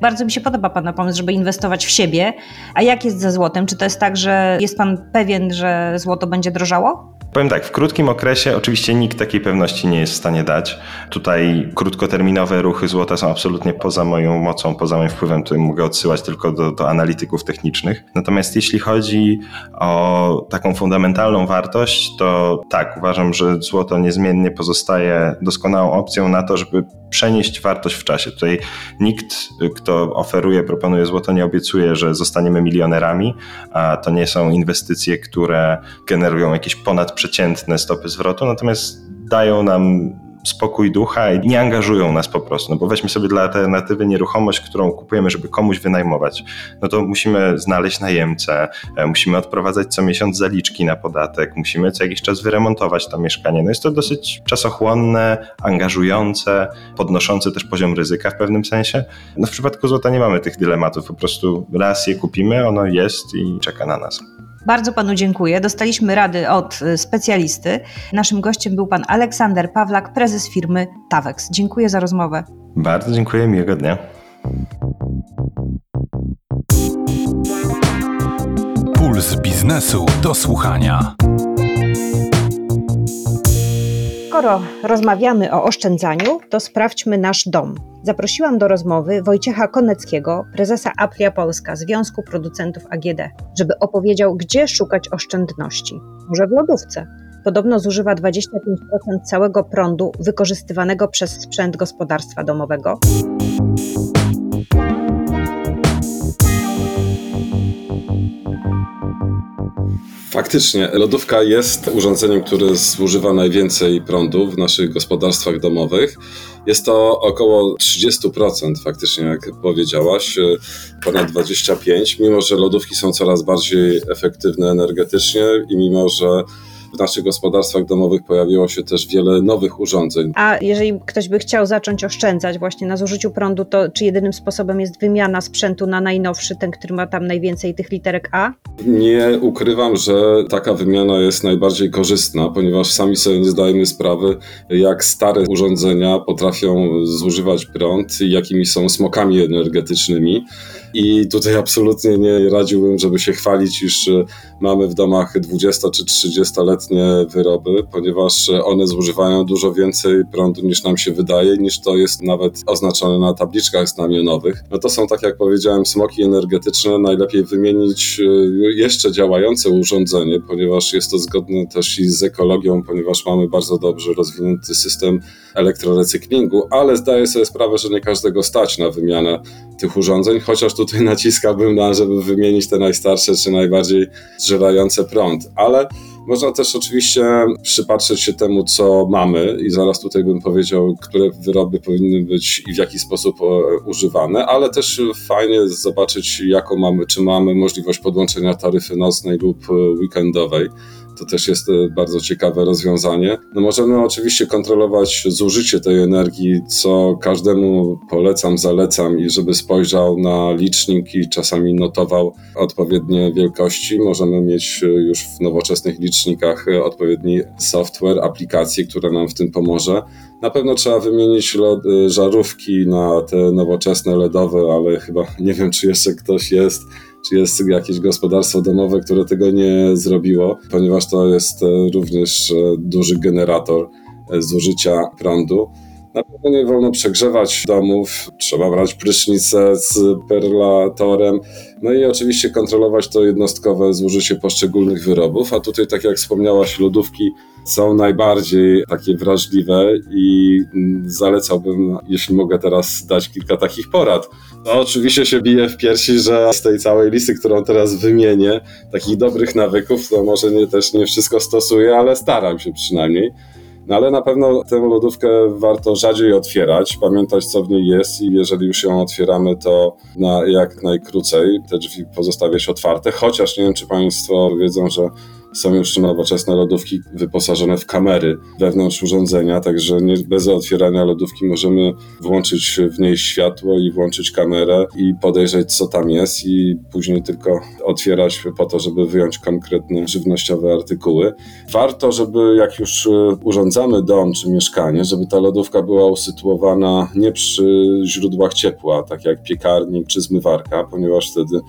Bardzo mi się podoba Pana pomysł, żeby inwestować w siebie. A jak jest ze złotem? Czy to jest tak, że jest Pan pewien, że złoto będzie drożało? Powiem tak, w krótkim okresie oczywiście nikt takiej pewności nie jest w stanie dać. Tutaj krótkoterminowe ruchy złota są absolutnie poza moją mocą, poza moim wpływem. Tutaj mogę odsyłać tylko do, do analityków technicznych. Natomiast jeśli chodzi o taką fundamentalną wartość, to tak, uważam, że złoto niezmiennie pozostaje doskonałą opcją na to, żeby przenieść wartość w czasie. Tutaj nikt, kto oferuje, proponuje złoto, nie obiecuje, że zostaniemy milionerami, a to nie są inwestycje, które generują jakieś ponadprzeciętne stopy zwrotu, natomiast dają nam spokój ducha i nie angażują nas po prostu. No bo weźmy sobie dla alternatywy nieruchomość, którą kupujemy, żeby komuś wynajmować. No to musimy znaleźć najemcę, e, musimy odprowadzać co miesiąc zaliczki na podatek, musimy co jakiś czas wyremontować to mieszkanie. No jest to dosyć czasochłonne, angażujące, podnoszące też poziom ryzyka w pewnym sensie. No w przypadku złota nie mamy tych dylematów, po prostu raz je kupimy, ono jest i czeka na nas. Bardzo panu dziękuję. Dostaliśmy rady od y, specjalisty. Naszym gościem był pan Aleksander Pawlak, prezes firmy Tawex. Dziękuję za rozmowę. Bardzo dziękuję, miłego dnia. Puls biznesu do słuchania. Skoro rozmawiamy o oszczędzaniu, to sprawdźmy nasz dom. Zaprosiłam do rozmowy Wojciecha Koneckiego, prezesa Apria Polska, Związku Producentów AGD, żeby opowiedział, gdzie szukać oszczędności. Może w lodówce. Podobno zużywa 25% całego prądu wykorzystywanego przez sprzęt gospodarstwa domowego. Faktycznie, lodówka jest urządzeniem, które zużywa najwięcej prądu w naszych gospodarstwach domowych. Jest to około 30%, faktycznie, jak powiedziałaś, ponad 25%, mimo że lodówki są coraz bardziej efektywne energetycznie i mimo że w naszych gospodarstwach domowych pojawiło się też wiele nowych urządzeń. A jeżeli ktoś by chciał zacząć oszczędzać właśnie na zużyciu prądu, to czy jedynym sposobem jest wymiana sprzętu na najnowszy, ten, który ma tam najwięcej tych literek A? Nie ukrywam, że taka wymiana jest najbardziej korzystna, ponieważ sami sobie nie zdajemy sprawy, jak stare urządzenia potrafią zużywać prąd i jakimi są smokami energetycznymi. I tutaj absolutnie nie radziłbym, żeby się chwalić, iż mamy w domach 20 czy 30-letnie wyroby, ponieważ one zużywają dużo więcej prądu niż nam się wydaje, niż to jest nawet oznaczone na tabliczkach znamionowych. No to są, tak jak powiedziałem, smoki energetyczne. Najlepiej wymienić jeszcze działające urządzenie, ponieważ jest to zgodne też i z ekologią, ponieważ mamy bardzo dobrze rozwinięty system elektrorecyklingu, ale zdaję sobie sprawę, że nie każdego stać na wymianę tych urządzeń, chociaż tutaj naciskałbym na, żeby wymienić te najstarsze czy najbardziej zżerające prąd. Ale można też oczywiście przypatrzeć się temu, co mamy, i zaraz tutaj bym powiedział, które wyroby powinny być i w jaki sposób e, używane, ale też fajnie zobaczyć, jaką mamy, czy mamy możliwość podłączenia taryfy nocnej lub e, weekendowej. To też jest e, bardzo ciekawe rozwiązanie. No możemy oczywiście kontrolować zużycie tej energii, co każdemu polecam, zalecam i żeby spojrzał na licznik i czasami notował odpowiednie wielkości. Możemy mieć e, już w nowoczesnych licznikach e, odpowiedni software, aplikację, która nam w tym pomoże. Na pewno trzeba wymienić żarówki na te nowoczesne LEDowe, ale chyba nie wiem, czy jeszcze ktoś jest czy jest jakieś gospodarstwo domowe, które tego nie zrobiło, ponieważ to jest e, również e, duży generator e, zużycia prądu. Na pewno nie wolno przegrzewać domów, trzeba brać prysznicę z perlatorem, no i oczywiście kontrolować to jednostkowe zużycie poszczególnych wyrobów, a tutaj, tak jak wspomniałaś, lodówki są najbardziej takie wrażliwe i zalecałbym, jeśli mogę teraz dać kilka takich porad. No oczywiście się bije w piersi, że z tej całej listy, którą teraz wymienię, takich dobrych nawyków, to może nie, też nie wszystko stosuję, ale staram się przynajmniej. No ale na pewno tę lodówkę warto rzadziej otwierać, pamiętać co w niej jest i jeżeli już ją otwieramy, to na jak najkrócej te drzwi pozostawiać otwarte, chociaż nie wiem, czy Państwo wiedzą, że są już nowoczesne lodówki wyposażone w kamery wewnątrz urządzenia, także nie, bez otwierania lodówki możemy włączyć w niej światło i włączyć kamerę i podejrzeć, co tam jest, i później tylko otwierać po to, żeby wyjąć konkretne żywnościowe artykuły. Warto, żeby jak już e, urządzamy dom czy mieszkanie, żeby ta lodówka była usytuowana nie przy źródłach ciepła, tak jak piekarnik czy zmywarka, ponieważ wtedy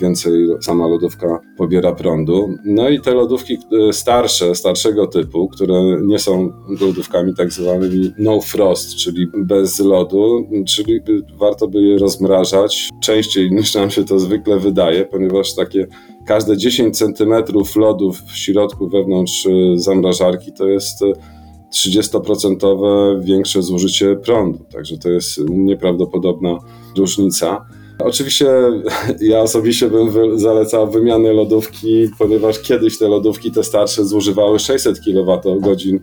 więcej sama lodówka pobiera prądu. No i te lodówki e, starsze, starszego typu, które nie są lodówkami tak zwanymi no frost, czyli bez lodu, czyli warto by je rozmrażać częściej niż nam się to zwykle wydaje, ponieważ takie każde 10 centymetrów lodu w środku wewnątrz e, zamrażarki to jest 30% e, większe zużycie prądu. Także to jest nieprawdopodobna różnica. Oczywiście ja osobiście bym zalecał wymianę lodówki, ponieważ kiedyś te lodówki te starsze zużywały 600 kWh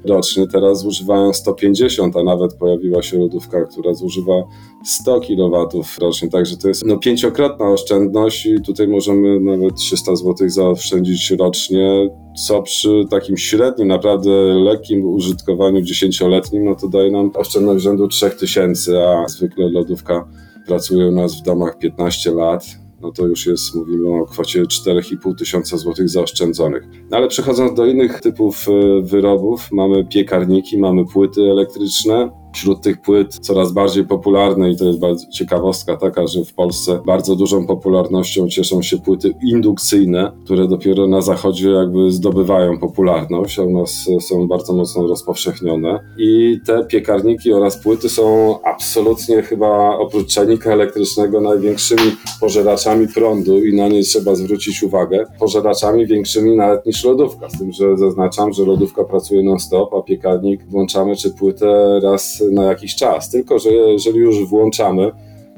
rocznie, teraz zużywają 150, a nawet pojawiła się lodówka, która zużywa 100 kW rocznie, także to jest no, pięciokrotna oszczędność i tutaj możemy nawet 300 zł zaoszczędzić rocznie, co przy takim średnim, naprawdę lekkim użytkowaniu dziesięcioletnim, no to daje nam oszczędność rzędu 3000, a zwykle lodówka pracuje u nas w domach 15 lat, no to już jest, mówimy o kwocie 4,5 tysiąca złotych zaoszczędzonych. No ale przechodząc do innych typów e, wyrobów, mamy piekarniki, mamy płyty elektryczne. Wśród tych płyt coraz bardziej popularne i to jest bardzo ciekawostka taka, że w Polsce bardzo dużą popularnością cieszą się płyty indukcyjne, które dopiero na zachodzie jakby zdobywają popularność, a u nas są bardzo mocno rozpowszechnione. I te piekarniki oraz płyty są absolutnie chyba oprócz czajnika elektrycznego największymi pożeraczami prądu i na nie trzeba zwrócić uwagę. Pożeraczami większymi nawet niż lodówka, z tym, że zaznaczam, że lodówka pracuje non-stop, a piekarnik włączamy czy płytę raz na jakiś czas. Tylko, że jeżeli już włączamy,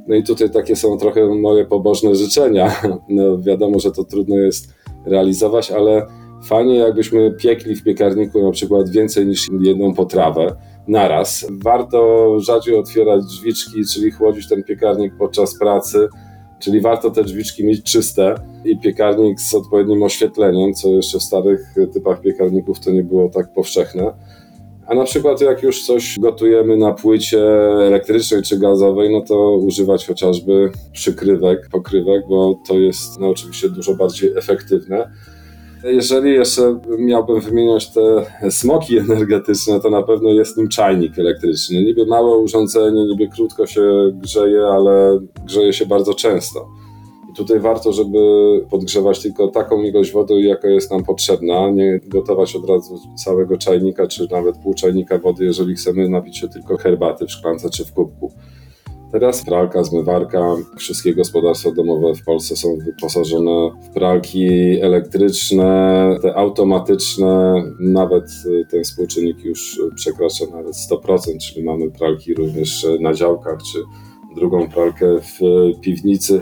no i tutaj takie są trochę moje pobożne życzenia. No wiadomo, że to trudno jest realizować, ale fajnie jakbyśmy piekli w piekarniku na przykład więcej niż jedną potrawę naraz. Warto rzadziej otwierać drzwiczki, czyli chłodzić ten piekarnik podczas pracy, czyli warto te drzwiczki mieć czyste i piekarnik z odpowiednim oświetleniem, co jeszcze w starych typach piekarników to nie było tak powszechne. A na przykład jak już coś gotujemy na płycie elektrycznej czy gazowej, no to używać chociażby przykrywek, pokrywek, bo to jest no, oczywiście dużo bardziej efektywne. Jeżeli jeszcze miałbym wymieniać te smoki energetyczne, to na pewno jest nim czajnik elektryczny. Niby małe urządzenie, niby krótko się grzeje, ale grzeje się bardzo często. Tutaj warto, żeby podgrzewać tylko taką ilość wody, jaka jest nam potrzebna, nie gotować od razu całego czajnika, czy nawet pół czajnika wody, jeżeli chcemy napić się tylko herbaty w szklance czy w kubku. Teraz pralka, zmywarka, wszystkie gospodarstwa domowe w Polsce są wyposażone w pralki elektryczne, te automatyczne, nawet ten współczynnik już przekracza nawet 100%, czyli mamy pralki również na działkach, czy drugą pralkę w piwnicy.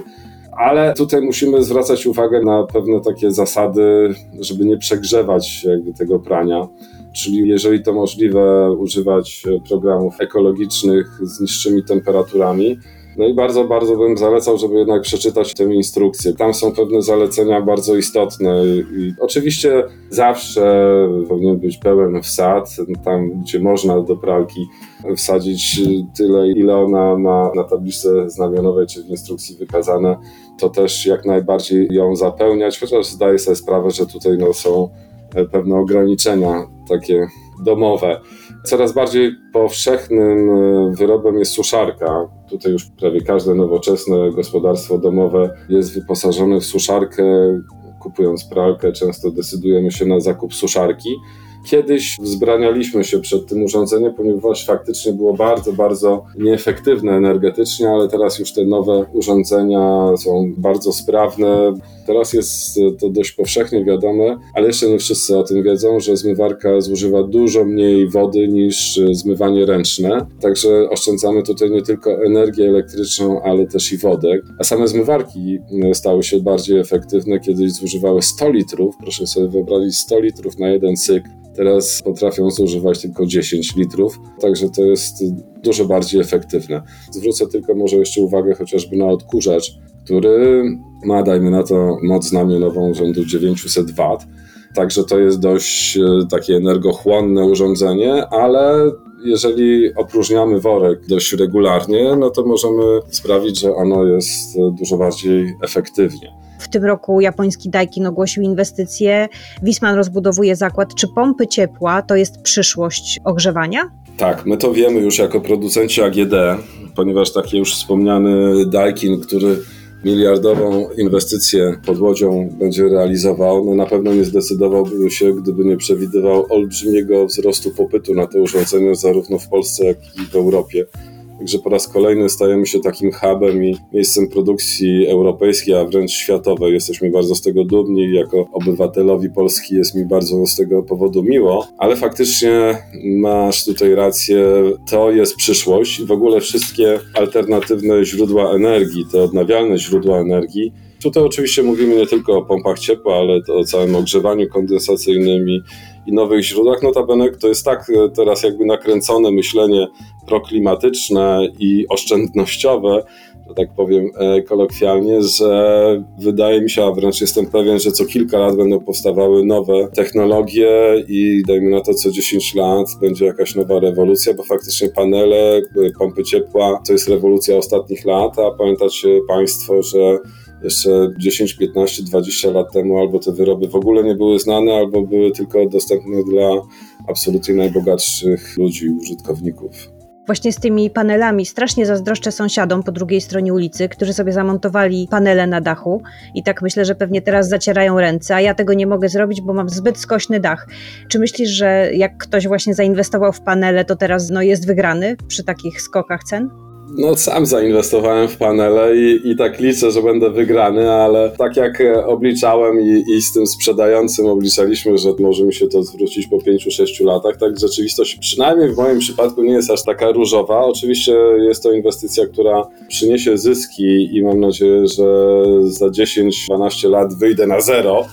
Ale tutaj musimy zwracać uwagę na pewne takie zasady, żeby nie przegrzewać jakby tego prania. Czyli jeżeli to możliwe, używać programów ekologicznych z niższymi temperaturami. No i bardzo, bardzo bym zalecał, żeby jednak przeczytać tę instrukcję. Tam są pewne zalecenia bardzo istotne. I oczywiście zawsze powinien być pełen wsad, tam gdzie można do pralki wsadzić tyle, ile ona ma na tabliczce znamionowej czy w instrukcji wykazane, to też jak najbardziej ją zapełniać, chociaż zdaję sobie sprawę, że tutaj no, są pewne ograniczenia takie domowe. Coraz bardziej powszechnym wyrobem jest suszarka. Tutaj już prawie każde nowoczesne gospodarstwo domowe jest wyposażone w suszarkę. Kupując pralkę, często decydujemy się na zakup suszarki. Kiedyś wzbranialiśmy się przed tym urządzeniem, ponieważ faktycznie było bardzo, bardzo nieefektywne energetycznie, ale teraz już te nowe urządzenia są bardzo sprawne. Teraz jest to dość powszechnie wiadome, ale jeszcze nie wszyscy o tym wiedzą, że zmywarka zużywa dużo mniej wody niż zmywanie ręczne. Także oszczędzamy tutaj nie tylko energię elektryczną, ale też i wodę. A same zmywarki stały się bardziej efektywne. Kiedyś zużywały 100 litrów, proszę sobie wyobrazić 100 litrów na jeden cykl. Teraz potrafią zużywać tylko 10 litrów, także to jest dużo bardziej efektywne. Zwrócę tylko może jeszcze uwagę chociażby na odkurzacz, który ma, dajmy na to, moc znamionową rzędu 900 W. Także to jest dość takie energochłonne urządzenie, ale jeżeli opróżniamy worek dość regularnie, no to możemy sprawić, że ono jest dużo bardziej efektywnie. W tym roku japoński Daikin ogłosił inwestycje. Wisman rozbudowuje zakład. Czy pompy ciepła to jest przyszłość ogrzewania? Tak, my to wiemy już jako producenci AGD, ponieważ taki już wspomniany Daikin, który miliardową inwestycję pod Łodzią będzie realizował, no na pewno nie zdecydowałby się, gdyby nie przewidywał olbrzymiego wzrostu popytu na te urządzenia zarówno w Polsce, jak i w Europie. Także po raz kolejny stajemy się takim hubem i miejscem produkcji europejskiej, a wręcz światowej. Jesteśmy bardzo z tego dumni. Jako obywatelowi Polski jest mi bardzo z tego powodu miło, ale faktycznie masz tutaj rację, to jest przyszłość i w ogóle wszystkie alternatywne źródła energii, te odnawialne źródła energii. Tutaj oczywiście mówimy nie tylko o pompach ciepła, ale o całym ogrzewaniu kondensacyjnym i nowych źródłach. Notabene to jest tak teraz jakby nakręcone myślenie proklimatyczne i oszczędnościowe, że tak powiem e, kolokwialnie, że wydaje mi się, a wręcz jestem pewien, że co kilka lat będą powstawały nowe technologie i dajmy na to co 10 lat będzie jakaś nowa rewolucja, bo faktycznie panele, e, pompy ciepła to jest rewolucja ostatnich lat, a pamiętacie Państwo, że jeszcze 10, 15, 20 lat temu albo te wyroby w ogóle nie były znane, albo były tylko dostępne dla absolutnie najbogatszych ludzi, użytkowników. Właśnie z tymi panelami strasznie zazdroszczę sąsiadom po drugiej stronie ulicy, którzy sobie zamontowali panele na dachu i tak myślę, że pewnie teraz zacierają ręce, a ja tego nie mogę zrobić, bo mam zbyt skośny dach. Czy myślisz, że jak ktoś właśnie zainwestował w panele, to teraz no, jest wygrany przy takich skokach cen? No, sam zainwestowałem w panele i, i tak liczę, że będę wygrany, ale tak jak e, obliczałem i, i z tym sprzedającym obliczaliśmy, że może mi się to zwrócić po 5-6 latach, tak rzeczywistość przynajmniej w moim przypadku nie jest aż taka różowa. Oczywiście jest to inwestycja, która przyniesie zyski i mam nadzieję, że za 10-12 lat wyjdę na zero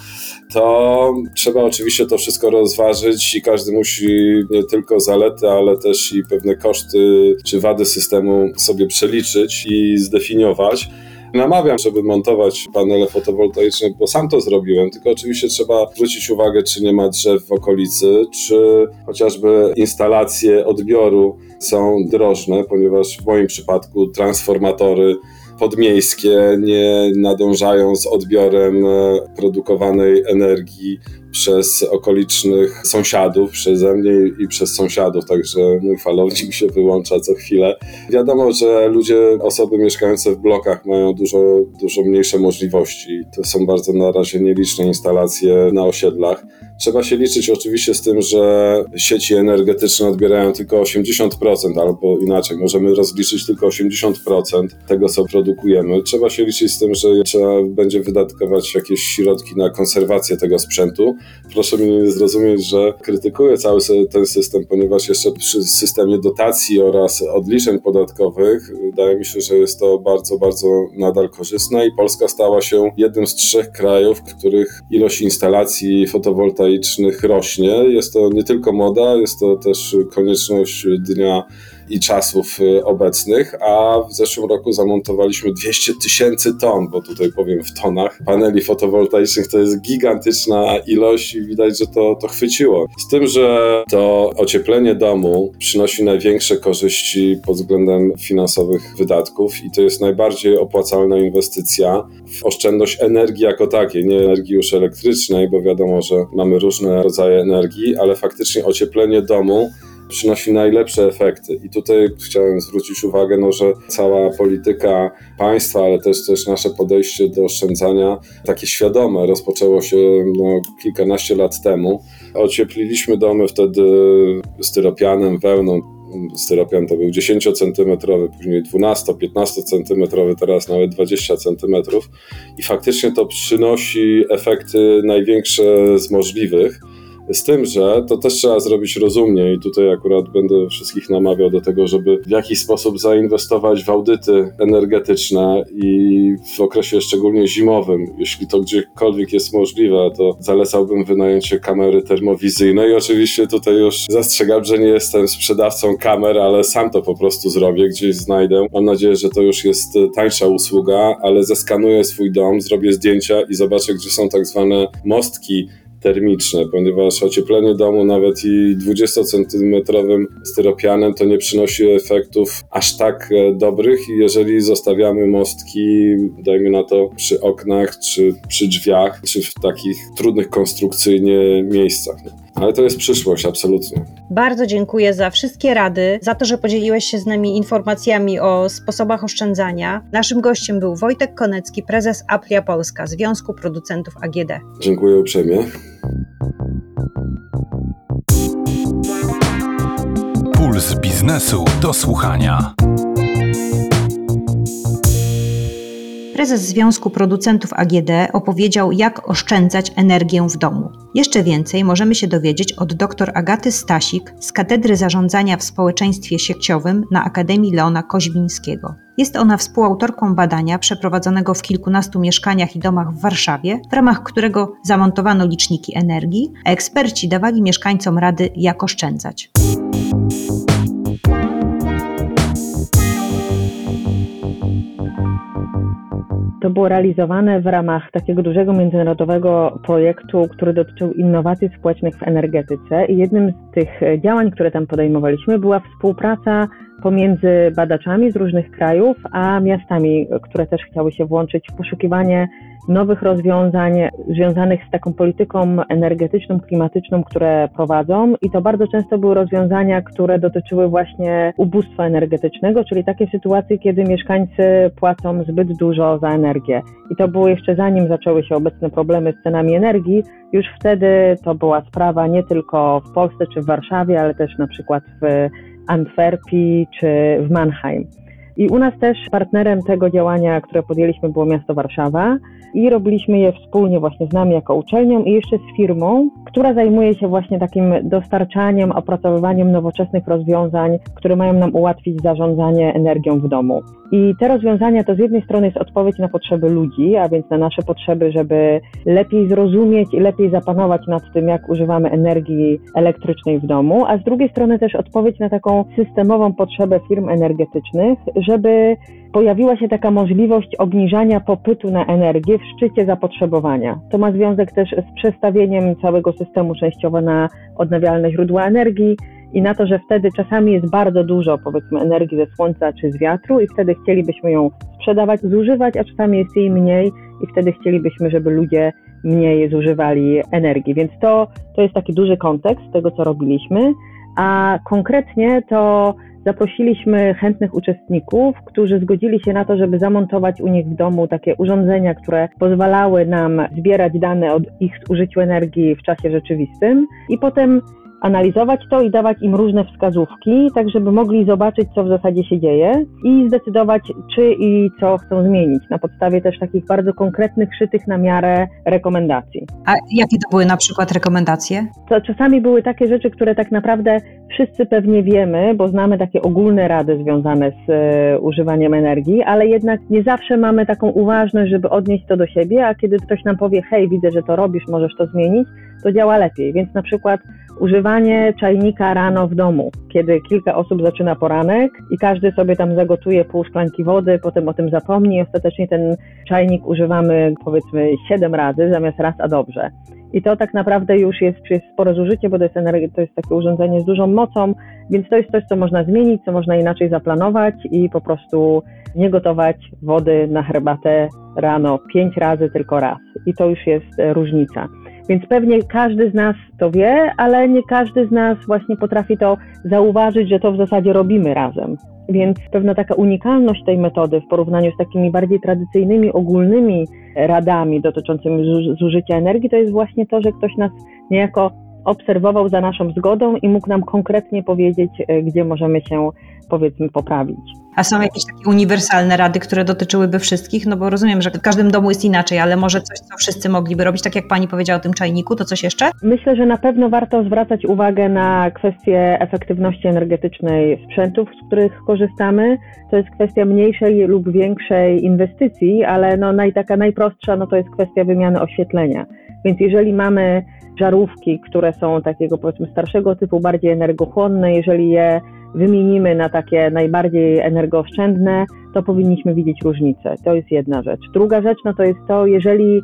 to trzeba oczywiście to wszystko rozważyć i każdy musi nie tylko zalety, ale też i pewne koszty czy wady systemu sobie przeliczyć i zdefiniować. Namawiam, żeby montować panele fotowoltaiczne, bo sam to zrobiłem, tylko oczywiście trzeba zwrócić uwagę, czy nie ma drzew w okolicy, czy chociażby instalacje odbioru są drożne, ponieważ w moim przypadku transformatory podmiejskie nie nadążają z odbiorem e, produkowanej energii przez okolicznych sąsiadów, przeze mnie i przez sąsiadów, także mój falownik się wyłącza co chwilę. Wiadomo, że ludzie, osoby mieszkające w blokach mają dużo, dużo mniejsze możliwości. To są bardzo na razie nieliczne instalacje na osiedlach. Trzeba się liczyć oczywiście z tym, że sieci energetyczne odbierają tylko 80%, albo inaczej, możemy rozliczyć tylko 80% tego, co produkujemy. Trzeba się liczyć z tym, że trzeba będzie wydatkować jakieś środki na konserwację tego sprzętu. Proszę mnie nie zrozumieć, że krytykuję cały ten system, ponieważ jeszcze przy systemie dotacji oraz odliczeń podatkowych wydaje mi się, że jest to bardzo, bardzo nadal korzystne i Polska stała się jednym z trzech krajów, w których ilość instalacji fotowoltaicznych rośnie. Jest to nie tylko moda, jest to też konieczność dnia i czasów y, obecnych, a w zeszłym roku zamontowaliśmy 200 tysięcy ton, bo tutaj powiem w tonach, paneli fotowoltaicznych to jest gigantyczna ilość i widać, że to, to chwyciło. Z tym, że to ocieplenie domu przynosi największe korzyści pod względem finansowych wydatków i to jest najbardziej opłacalna inwestycja w oszczędność energii jako takiej, nie energii już elektrycznej, bo wiadomo, że mamy różne rodzaje energii, ale faktycznie ocieplenie domu przynosi najlepsze efekty. I tutaj chciałem zwrócić uwagę, no, że cała polityka państwa, ale też, też nasze podejście do oszczędzania, takie świadome, rozpoczęło się no, kilkanaście lat temu. Ociepliliśmy domy wtedy styropianem, wełną, styropian to był 10 cm, później 12-15 cm, teraz nawet 20 cm i faktycznie to przynosi efekty największe z możliwych. Z tym, że to też trzeba zrobić rozumnie i tutaj akurat będę wszystkich namawiał do tego, żeby w jakiś sposób zainwestować w audyty energetyczne i w okresie szczególnie zimowym. Jeśli to gdziekolwiek jest możliwe, to zalecałbym wynajęcie kamery termowizyjnej. Oczywiście tutaj już zastrzegam, że nie jestem sprzedawcą kamer, ale sam to po prostu zrobię, gdzieś znajdę. Mam nadzieję, że to już jest tańsza usługa, ale zeskanuję swój dom, zrobię zdjęcia i zobaczę, gdzie są tak zwane mostki termiczne, ponieważ ocieplenie domu nawet i 20-centymetrowym styropianem to nie przynosi efektów aż tak e, dobrych, jeżeli zostawiamy mostki, dajmy na to, przy oknach, czy przy drzwiach, czy w takich trudnych konstrukcyjnie miejscach. Ale to jest przyszłość, absolutnie. Bardzo dziękuję za wszystkie rady, za to, że podzieliłeś się z nami informacjami o sposobach oszczędzania. Naszym gościem był Wojtek Konecki, prezes Aplia Polska, Związku Producentów AGD. Dziękuję uprzejmie. Puls biznesu do słuchania. Prezes Związku Producentów AGD opowiedział, jak oszczędzać energię w domu. Jeszcze więcej możemy się dowiedzieć od dr Agaty Stasik z Katedry Zarządzania w Społeczeństwie Sieciowym na Akademii Leona Koźmińskiego. Jest ona współautorką badania przeprowadzonego w kilkunastu mieszkaniach i domach w Warszawie, w ramach którego zamontowano liczniki energii, a eksperci dawali mieszkańcom rady, jak oszczędzać. To było realizowane w ramach takiego dużego międzynarodowego projektu, który dotyczył innowacji społecznych w energetyce. I jednym z tych działań, które tam podejmowaliśmy, była współpraca pomiędzy badaczami z różnych krajów, a miastami, które też chciały się włączyć w poszukiwanie nowych rozwiązań związanych z taką polityką energetyczną, klimatyczną, które prowadzą. I to bardzo często były rozwiązania, które dotyczyły właśnie ubóstwa energetycznego, czyli takie sytuacje, kiedy mieszkańcy płacą zbyt dużo za energię. I to było jeszcze zanim zaczęły się obecne problemy z cenami energii. Już wtedy to była sprawa nie tylko w Polsce czy w Warszawie, ale też na przykład w Antwerpii czy w Mannheim. I u nas też partnerem tego działania, które podjęliśmy, było miasto Warszawa i robiliśmy je wspólnie właśnie z nami jako uczelnią i jeszcze z firmą, która zajmuje się właśnie takim dostarczaniem, opracowywaniem nowoczesnych rozwiązań, które mają nam ułatwić zarządzanie energią w domu. I te rozwiązania to z jednej strony jest odpowiedź na potrzeby ludzi, a więc na nasze potrzeby, żeby lepiej zrozumieć i lepiej zapanować nad tym, jak używamy energii elektrycznej w domu, a z drugiej strony też odpowiedź na taką systemową potrzebę firm energetycznych, żeby pojawiła się taka możliwość obniżania popytu na energię w szczycie zapotrzebowania. To ma związek też z przestawieniem całego systemu częściowo na odnawialne źródła energii i na to, że wtedy czasami jest bardzo dużo, powiedzmy, energii ze słońca czy z wiatru, i wtedy chcielibyśmy ją sprzedawać, zużywać, a czasami jest jej mniej, i wtedy chcielibyśmy, żeby ludzie mniej zużywali energii. Więc to, to jest taki duży kontekst tego, co robiliśmy. A konkretnie to zaprosiliśmy chętnych uczestników, którzy zgodzili się na to, żeby zamontować u nich w domu takie urządzenia, które pozwalały nam zbierać dane o ich zużyciu energii w czasie rzeczywistym. I potem analizować to i dawać im różne wskazówki, tak żeby mogli zobaczyć, co w zasadzie się dzieje i zdecydować, czy i co chcą zmienić na podstawie też takich bardzo konkretnych, szytych na miarę rekomendacji. A jakie to były na przykład rekomendacje? To czasami były takie rzeczy, które tak naprawdę wszyscy pewnie wiemy, bo znamy takie ogólne rady związane z e, używaniem energii, ale jednak nie zawsze mamy taką uważność, żeby odnieść to do siebie, a kiedy ktoś nam powie, hej, widzę, że to robisz, możesz to zmienić, to działa lepiej. Więc na przykład używanie czajnika rano w domu, kiedy kilka osób zaczyna poranek i każdy sobie tam zagotuje pół szklanki wody, potem o tym zapomni ostatecznie ten czajnik używamy powiedzmy 7 razy zamiast raz, a dobrze. I to tak naprawdę już jest, jest spore zużycie, bo to jest, energia, to jest takie urządzenie z dużą mocą, więc to jest coś, co można zmienić, co można inaczej zaplanować i po prostu nie gotować wody na herbatę rano pięć razy, tylko raz. I to już jest e, różnica. Więc pewnie każdy z nas to wie, ale nie każdy z nas właśnie potrafi to zauważyć, że to w zasadzie robimy razem. Więc pewna taka unikalność tej metody w porównaniu z takimi bardziej tradycyjnymi, ogólnymi radami dotyczącymi zużycia energii, to jest właśnie to, że ktoś nas niejako obserwował za naszą zgodą i mógł nam konkretnie powiedzieć, e, gdzie możemy się powiedzmy poprawić. A są jakieś takie uniwersalne rady, które dotyczyłyby wszystkich? No bo rozumiem, że w każdym domu jest inaczej, ale może coś, co wszyscy mogliby robić, tak jak pani powiedziała o tym czajniku, to coś jeszcze? Myślę, że na pewno warto zwracać uwagę na kwestię efektywności energetycznej sprzętów, z których korzystamy. To jest kwestia mniejszej lub większej inwestycji, ale no naj, taka najprostsza no to jest kwestia wymiany oświetlenia. Więc jeżeli mamy żarówki, które są takiego powiedzmy starszego typu, bardziej energochłonne, jeżeli je wymienimy na takie najbardziej energooszczędne, to powinniśmy widzieć różnicę. To jest jedna rzecz. Druga rzecz no to jest to, jeżeli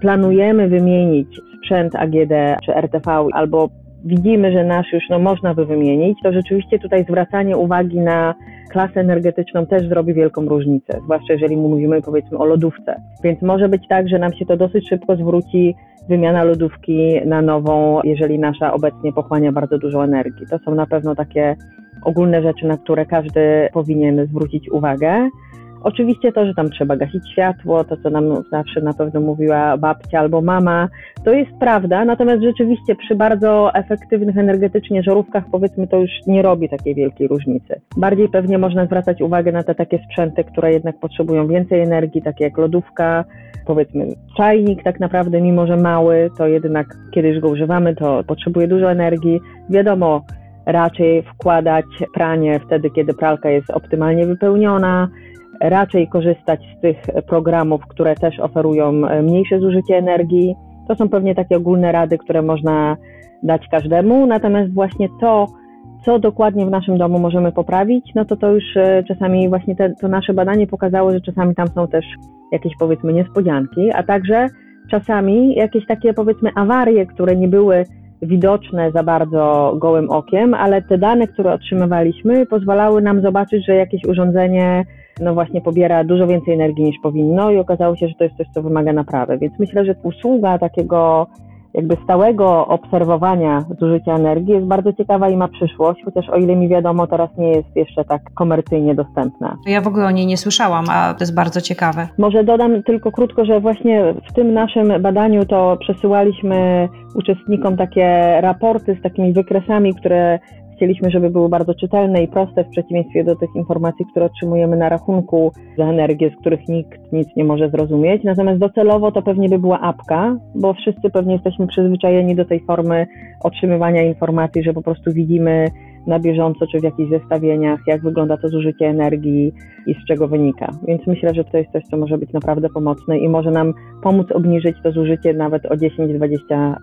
planujemy wymienić sprzęt AGD czy RTV albo widzimy, że nasz już no, można by wymienić, to rzeczywiście tutaj zwracanie uwagi na klasę energetyczną też zrobi wielką różnicę, zwłaszcza jeżeli mówimy powiedzmy o lodówce. Więc może być tak, że nam się to dosyć szybko zwróci wymiana lodówki na nową, jeżeli nasza obecnie pochłania bardzo dużo energii. To są na pewno takie ogólne rzeczy, na które każdy powinien zwrócić uwagę. Oczywiście to, że tam trzeba gasić światło, to co nam zawsze na pewno mówiła babcia albo mama, to jest prawda, natomiast rzeczywiście przy bardzo efektywnych energetycznie żarówkach powiedzmy to już nie robi takiej wielkiej różnicy. Bardziej pewnie można zwracać uwagę na te takie sprzęty, które jednak potrzebują więcej energii, takie jak lodówka, powiedzmy czajnik tak naprawdę, mimo że mały, to jednak kiedy już go używamy, to potrzebuje dużo energii. Wiadomo, raczej wkładać pranie wtedy, kiedy pralka jest optymalnie wypełniona, raczej korzystać z tych programów, które też oferują mniejsze zużycie energii. To są pewnie takie ogólne rady, które można dać każdemu, natomiast właśnie to, co dokładnie w naszym domu możemy poprawić, no to to już czasami właśnie te, to nasze badanie pokazało, że czasami tam są też jakieś powiedzmy niespodzianki, a także czasami jakieś takie powiedzmy awarie, które nie były widoczne za bardzo gołym okiem, ale te dane, które otrzymywaliśmy, pozwalały nam zobaczyć, że jakieś urządzenie no właśnie pobiera dużo więcej energii niż powinno i okazało się, że to jest coś, co wymaga naprawy. Więc myślę, że usługa takiego jakby stałego obserwowania zużycia energii jest bardzo ciekawa i ma przyszłość, chociaż o ile mi wiadomo, teraz nie jest jeszcze tak komercyjnie dostępna. Ja w ogóle o niej nie słyszałam, a to jest bardzo ciekawe. Może dodam tylko krótko, że właśnie w tym naszym badaniu to przesyłaliśmy uczestnikom takie raporty z takimi wykresami, które Chcieliśmy, żeby były bardzo czytelne i proste, w przeciwieństwie do tych informacji, które otrzymujemy na rachunku za energię, z których nikt nic nie może zrozumieć. Natomiast docelowo to pewnie by była apka, bo wszyscy pewnie jesteśmy przyzwyczajeni do tej formy otrzymywania informacji, że po prostu widzimy na bieżąco, czy w jakichś zestawieniach, jak wygląda to zużycie energii i z czego wynika. Więc myślę, że to jest coś, co może być naprawdę pomocne i może nam pomóc obniżyć to zużycie nawet o 10-20%.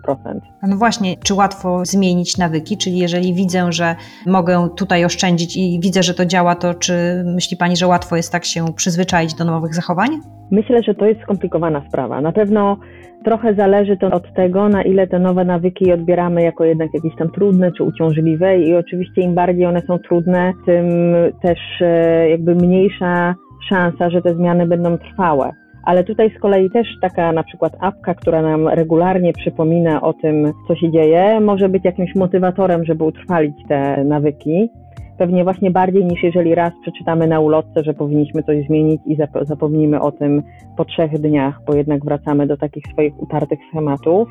No właśnie, czy łatwo zmienić nawyki? Czyli jeżeli widzę, że mogę tutaj oszczędzić i widzę, że to działa, to czy myśli Pani, że łatwo jest tak się przyzwyczaić do nowych zachowań? Myślę, że to jest skomplikowana sprawa. Na pewno trochę zależy to od tego, na ile te nowe nawyki odbieramy jako jednak jakieś tam trudne czy uciążliwe i oczywiście im bardziej one są trudne, tym też e, jakby mniejsza szansa, że te zmiany będą trwałe. Ale tutaj z kolei też taka na przykład apka, która nam regularnie przypomina o tym, co się dzieje, może być jakimś motywatorem, żeby utrwalić te nawyki pewnie właśnie bardziej niż jeżeli raz przeczytamy na ulotce, że powinniśmy coś zmienić i zapomnimy o tym po trzech dniach, bo jednak wracamy do takich swoich utartych schematów.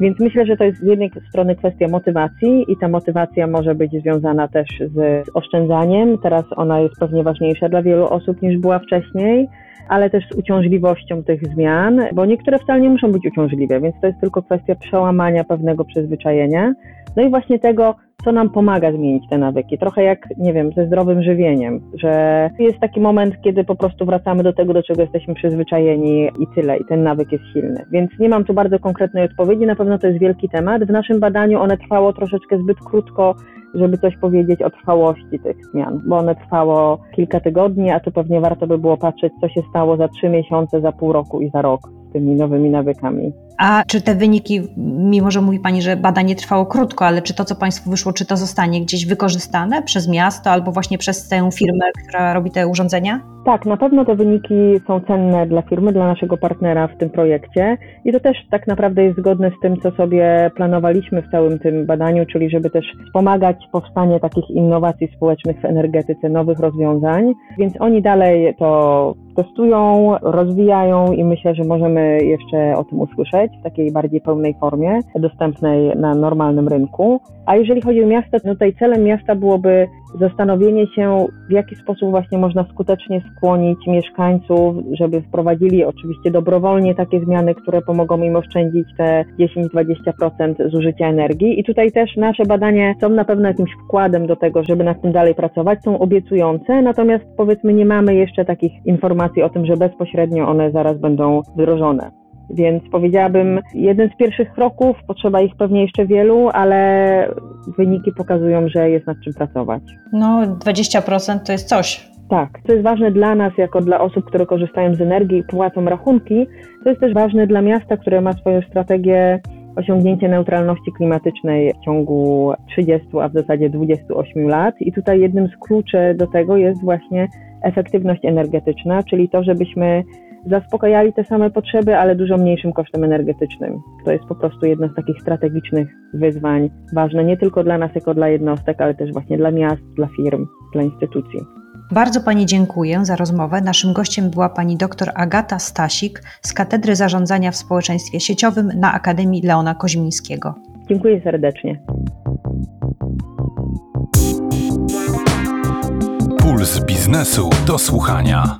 Więc myślę, że to jest z jednej strony kwestia motywacji i ta motywacja może być związana też z oszczędzaniem. Teraz ona jest pewnie ważniejsza dla wielu osób niż była wcześniej, ale też z uciążliwością tych zmian, bo niektóre wcale nie muszą być uciążliwe, więc to jest tylko kwestia przełamania pewnego przyzwyczajenia. No i właśnie tego, co nam pomaga zmienić te nawyki. Trochę jak, nie wiem, ze zdrowym żywieniem, że jest taki moment, kiedy po prostu wracamy do tego, do czego jesteśmy przyzwyczajeni i tyle, i ten nawyk jest silny. Więc nie mam tu bardzo konkretnej odpowiedzi, na pewno to jest wielki temat. W naszym badaniu one trwało troszeczkę zbyt krótko, żeby coś powiedzieć o trwałości tych zmian, bo one trwało kilka tygodni, a tu pewnie warto by było patrzeć, co się stało za trzy miesiące, za pół roku i za rok tymi nowymi nawykami. A czy te wyniki, mimo że mówi Pani, że badanie trwało krótko, ale czy to, co Państwu wyszło, czy to zostanie gdzieś wykorzystane przez miasto albo właśnie przez tę firmę, która robi te urządzenia? Tak, na pewno te wyniki są cenne dla firmy, dla naszego partnera w tym projekcie i to też tak naprawdę jest zgodne z tym, co sobie planowaliśmy w całym tym badaniu, czyli żeby też wspomagać powstanie takich innowacji społecznych w energetyce, nowych rozwiązań. Więc oni dalej to testują, rozwijają i myślę, że możemy jeszcze o tym usłyszeć w takiej bardziej pełnej formie, dostępnej na normalnym rynku. A jeżeli chodzi o miasta, no tutaj celem miasta byłoby zastanowienie się, w jaki sposób właśnie można skutecznie skłonić mieszkańców, żeby wprowadzili oczywiście dobrowolnie takie zmiany, które pomogą im oszczędzić te 10-20% zużycia energii. I tutaj też nasze badania są na pewno jakimś wkładem do tego, żeby nad tym dalej pracować, są obiecujące, natomiast powiedzmy nie mamy jeszcze takich informacji o tym, że bezpośrednio one zaraz będą wdrożone. Więc powiedziałabym, jeden z pierwszych kroków, potrzeba ich pewnie jeszcze wielu, ale wyniki pokazują, że jest nad czym pracować. No, 20% to jest coś. Tak, to jest ważne dla nas, jako dla osób, które korzystają z energii i płacą rachunki. To jest też ważne dla miasta, które ma swoją strategię osiągnięcia neutralności klimatycznej w ciągu 30, a w zasadzie 28 lat. I tutaj jednym z kluczy do tego jest właśnie efektywność energetyczna, czyli to, żebyśmy zaspokajali te same potrzeby, ale dużo mniejszym kosztem energetycznym. To jest po prostu jedno z takich strategicznych wyzwań, ważne nie tylko dla nas jako dla jednostek, ale też właśnie dla miast, dla firm, dla instytucji. Bardzo Pani dziękuję za rozmowę. Naszym gościem była Pani dr Agata Stasik z Katedry Zarządzania w Społeczeństwie Sieciowym na Akademii Leona Koźmińskiego. Dziękuję serdecznie. Puls biznesu do słuchania.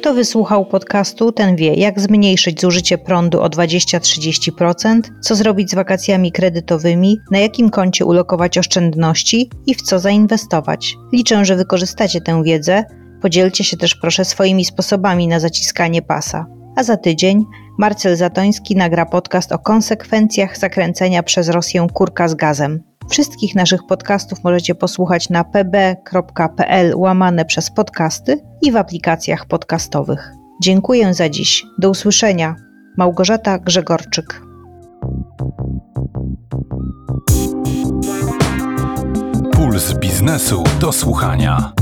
Kto wysłuchał podcastu, ten wie, jak zmniejszyć zużycie prądu o 20-30%, co zrobić z wakacjami kredytowymi, na jakim koncie ulokować oszczędności i w co zainwestować. Liczę, że wykorzystacie tę wiedzę. Podzielcie się też proszę swoimi sposobami na zaciskanie pasa. A za tydzień Marcel Zatoński nagra podcast o konsekwencjach zakręcenia przez Rosję kurka z gazem. Wszystkich naszych podcastów możecie posłuchać na pb.pl łamane przez podcasty i w aplikacjach podcastowych. Dziękuję za dziś. Do usłyszenia. Małgorzata Grzegorczyk. Puls biznesu do słuchania.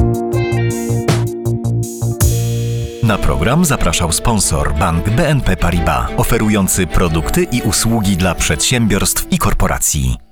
Na program zapraszał sponsor bank BNP Paribas, oferujący produkty i usługi dla przedsiębiorstw i korporacji.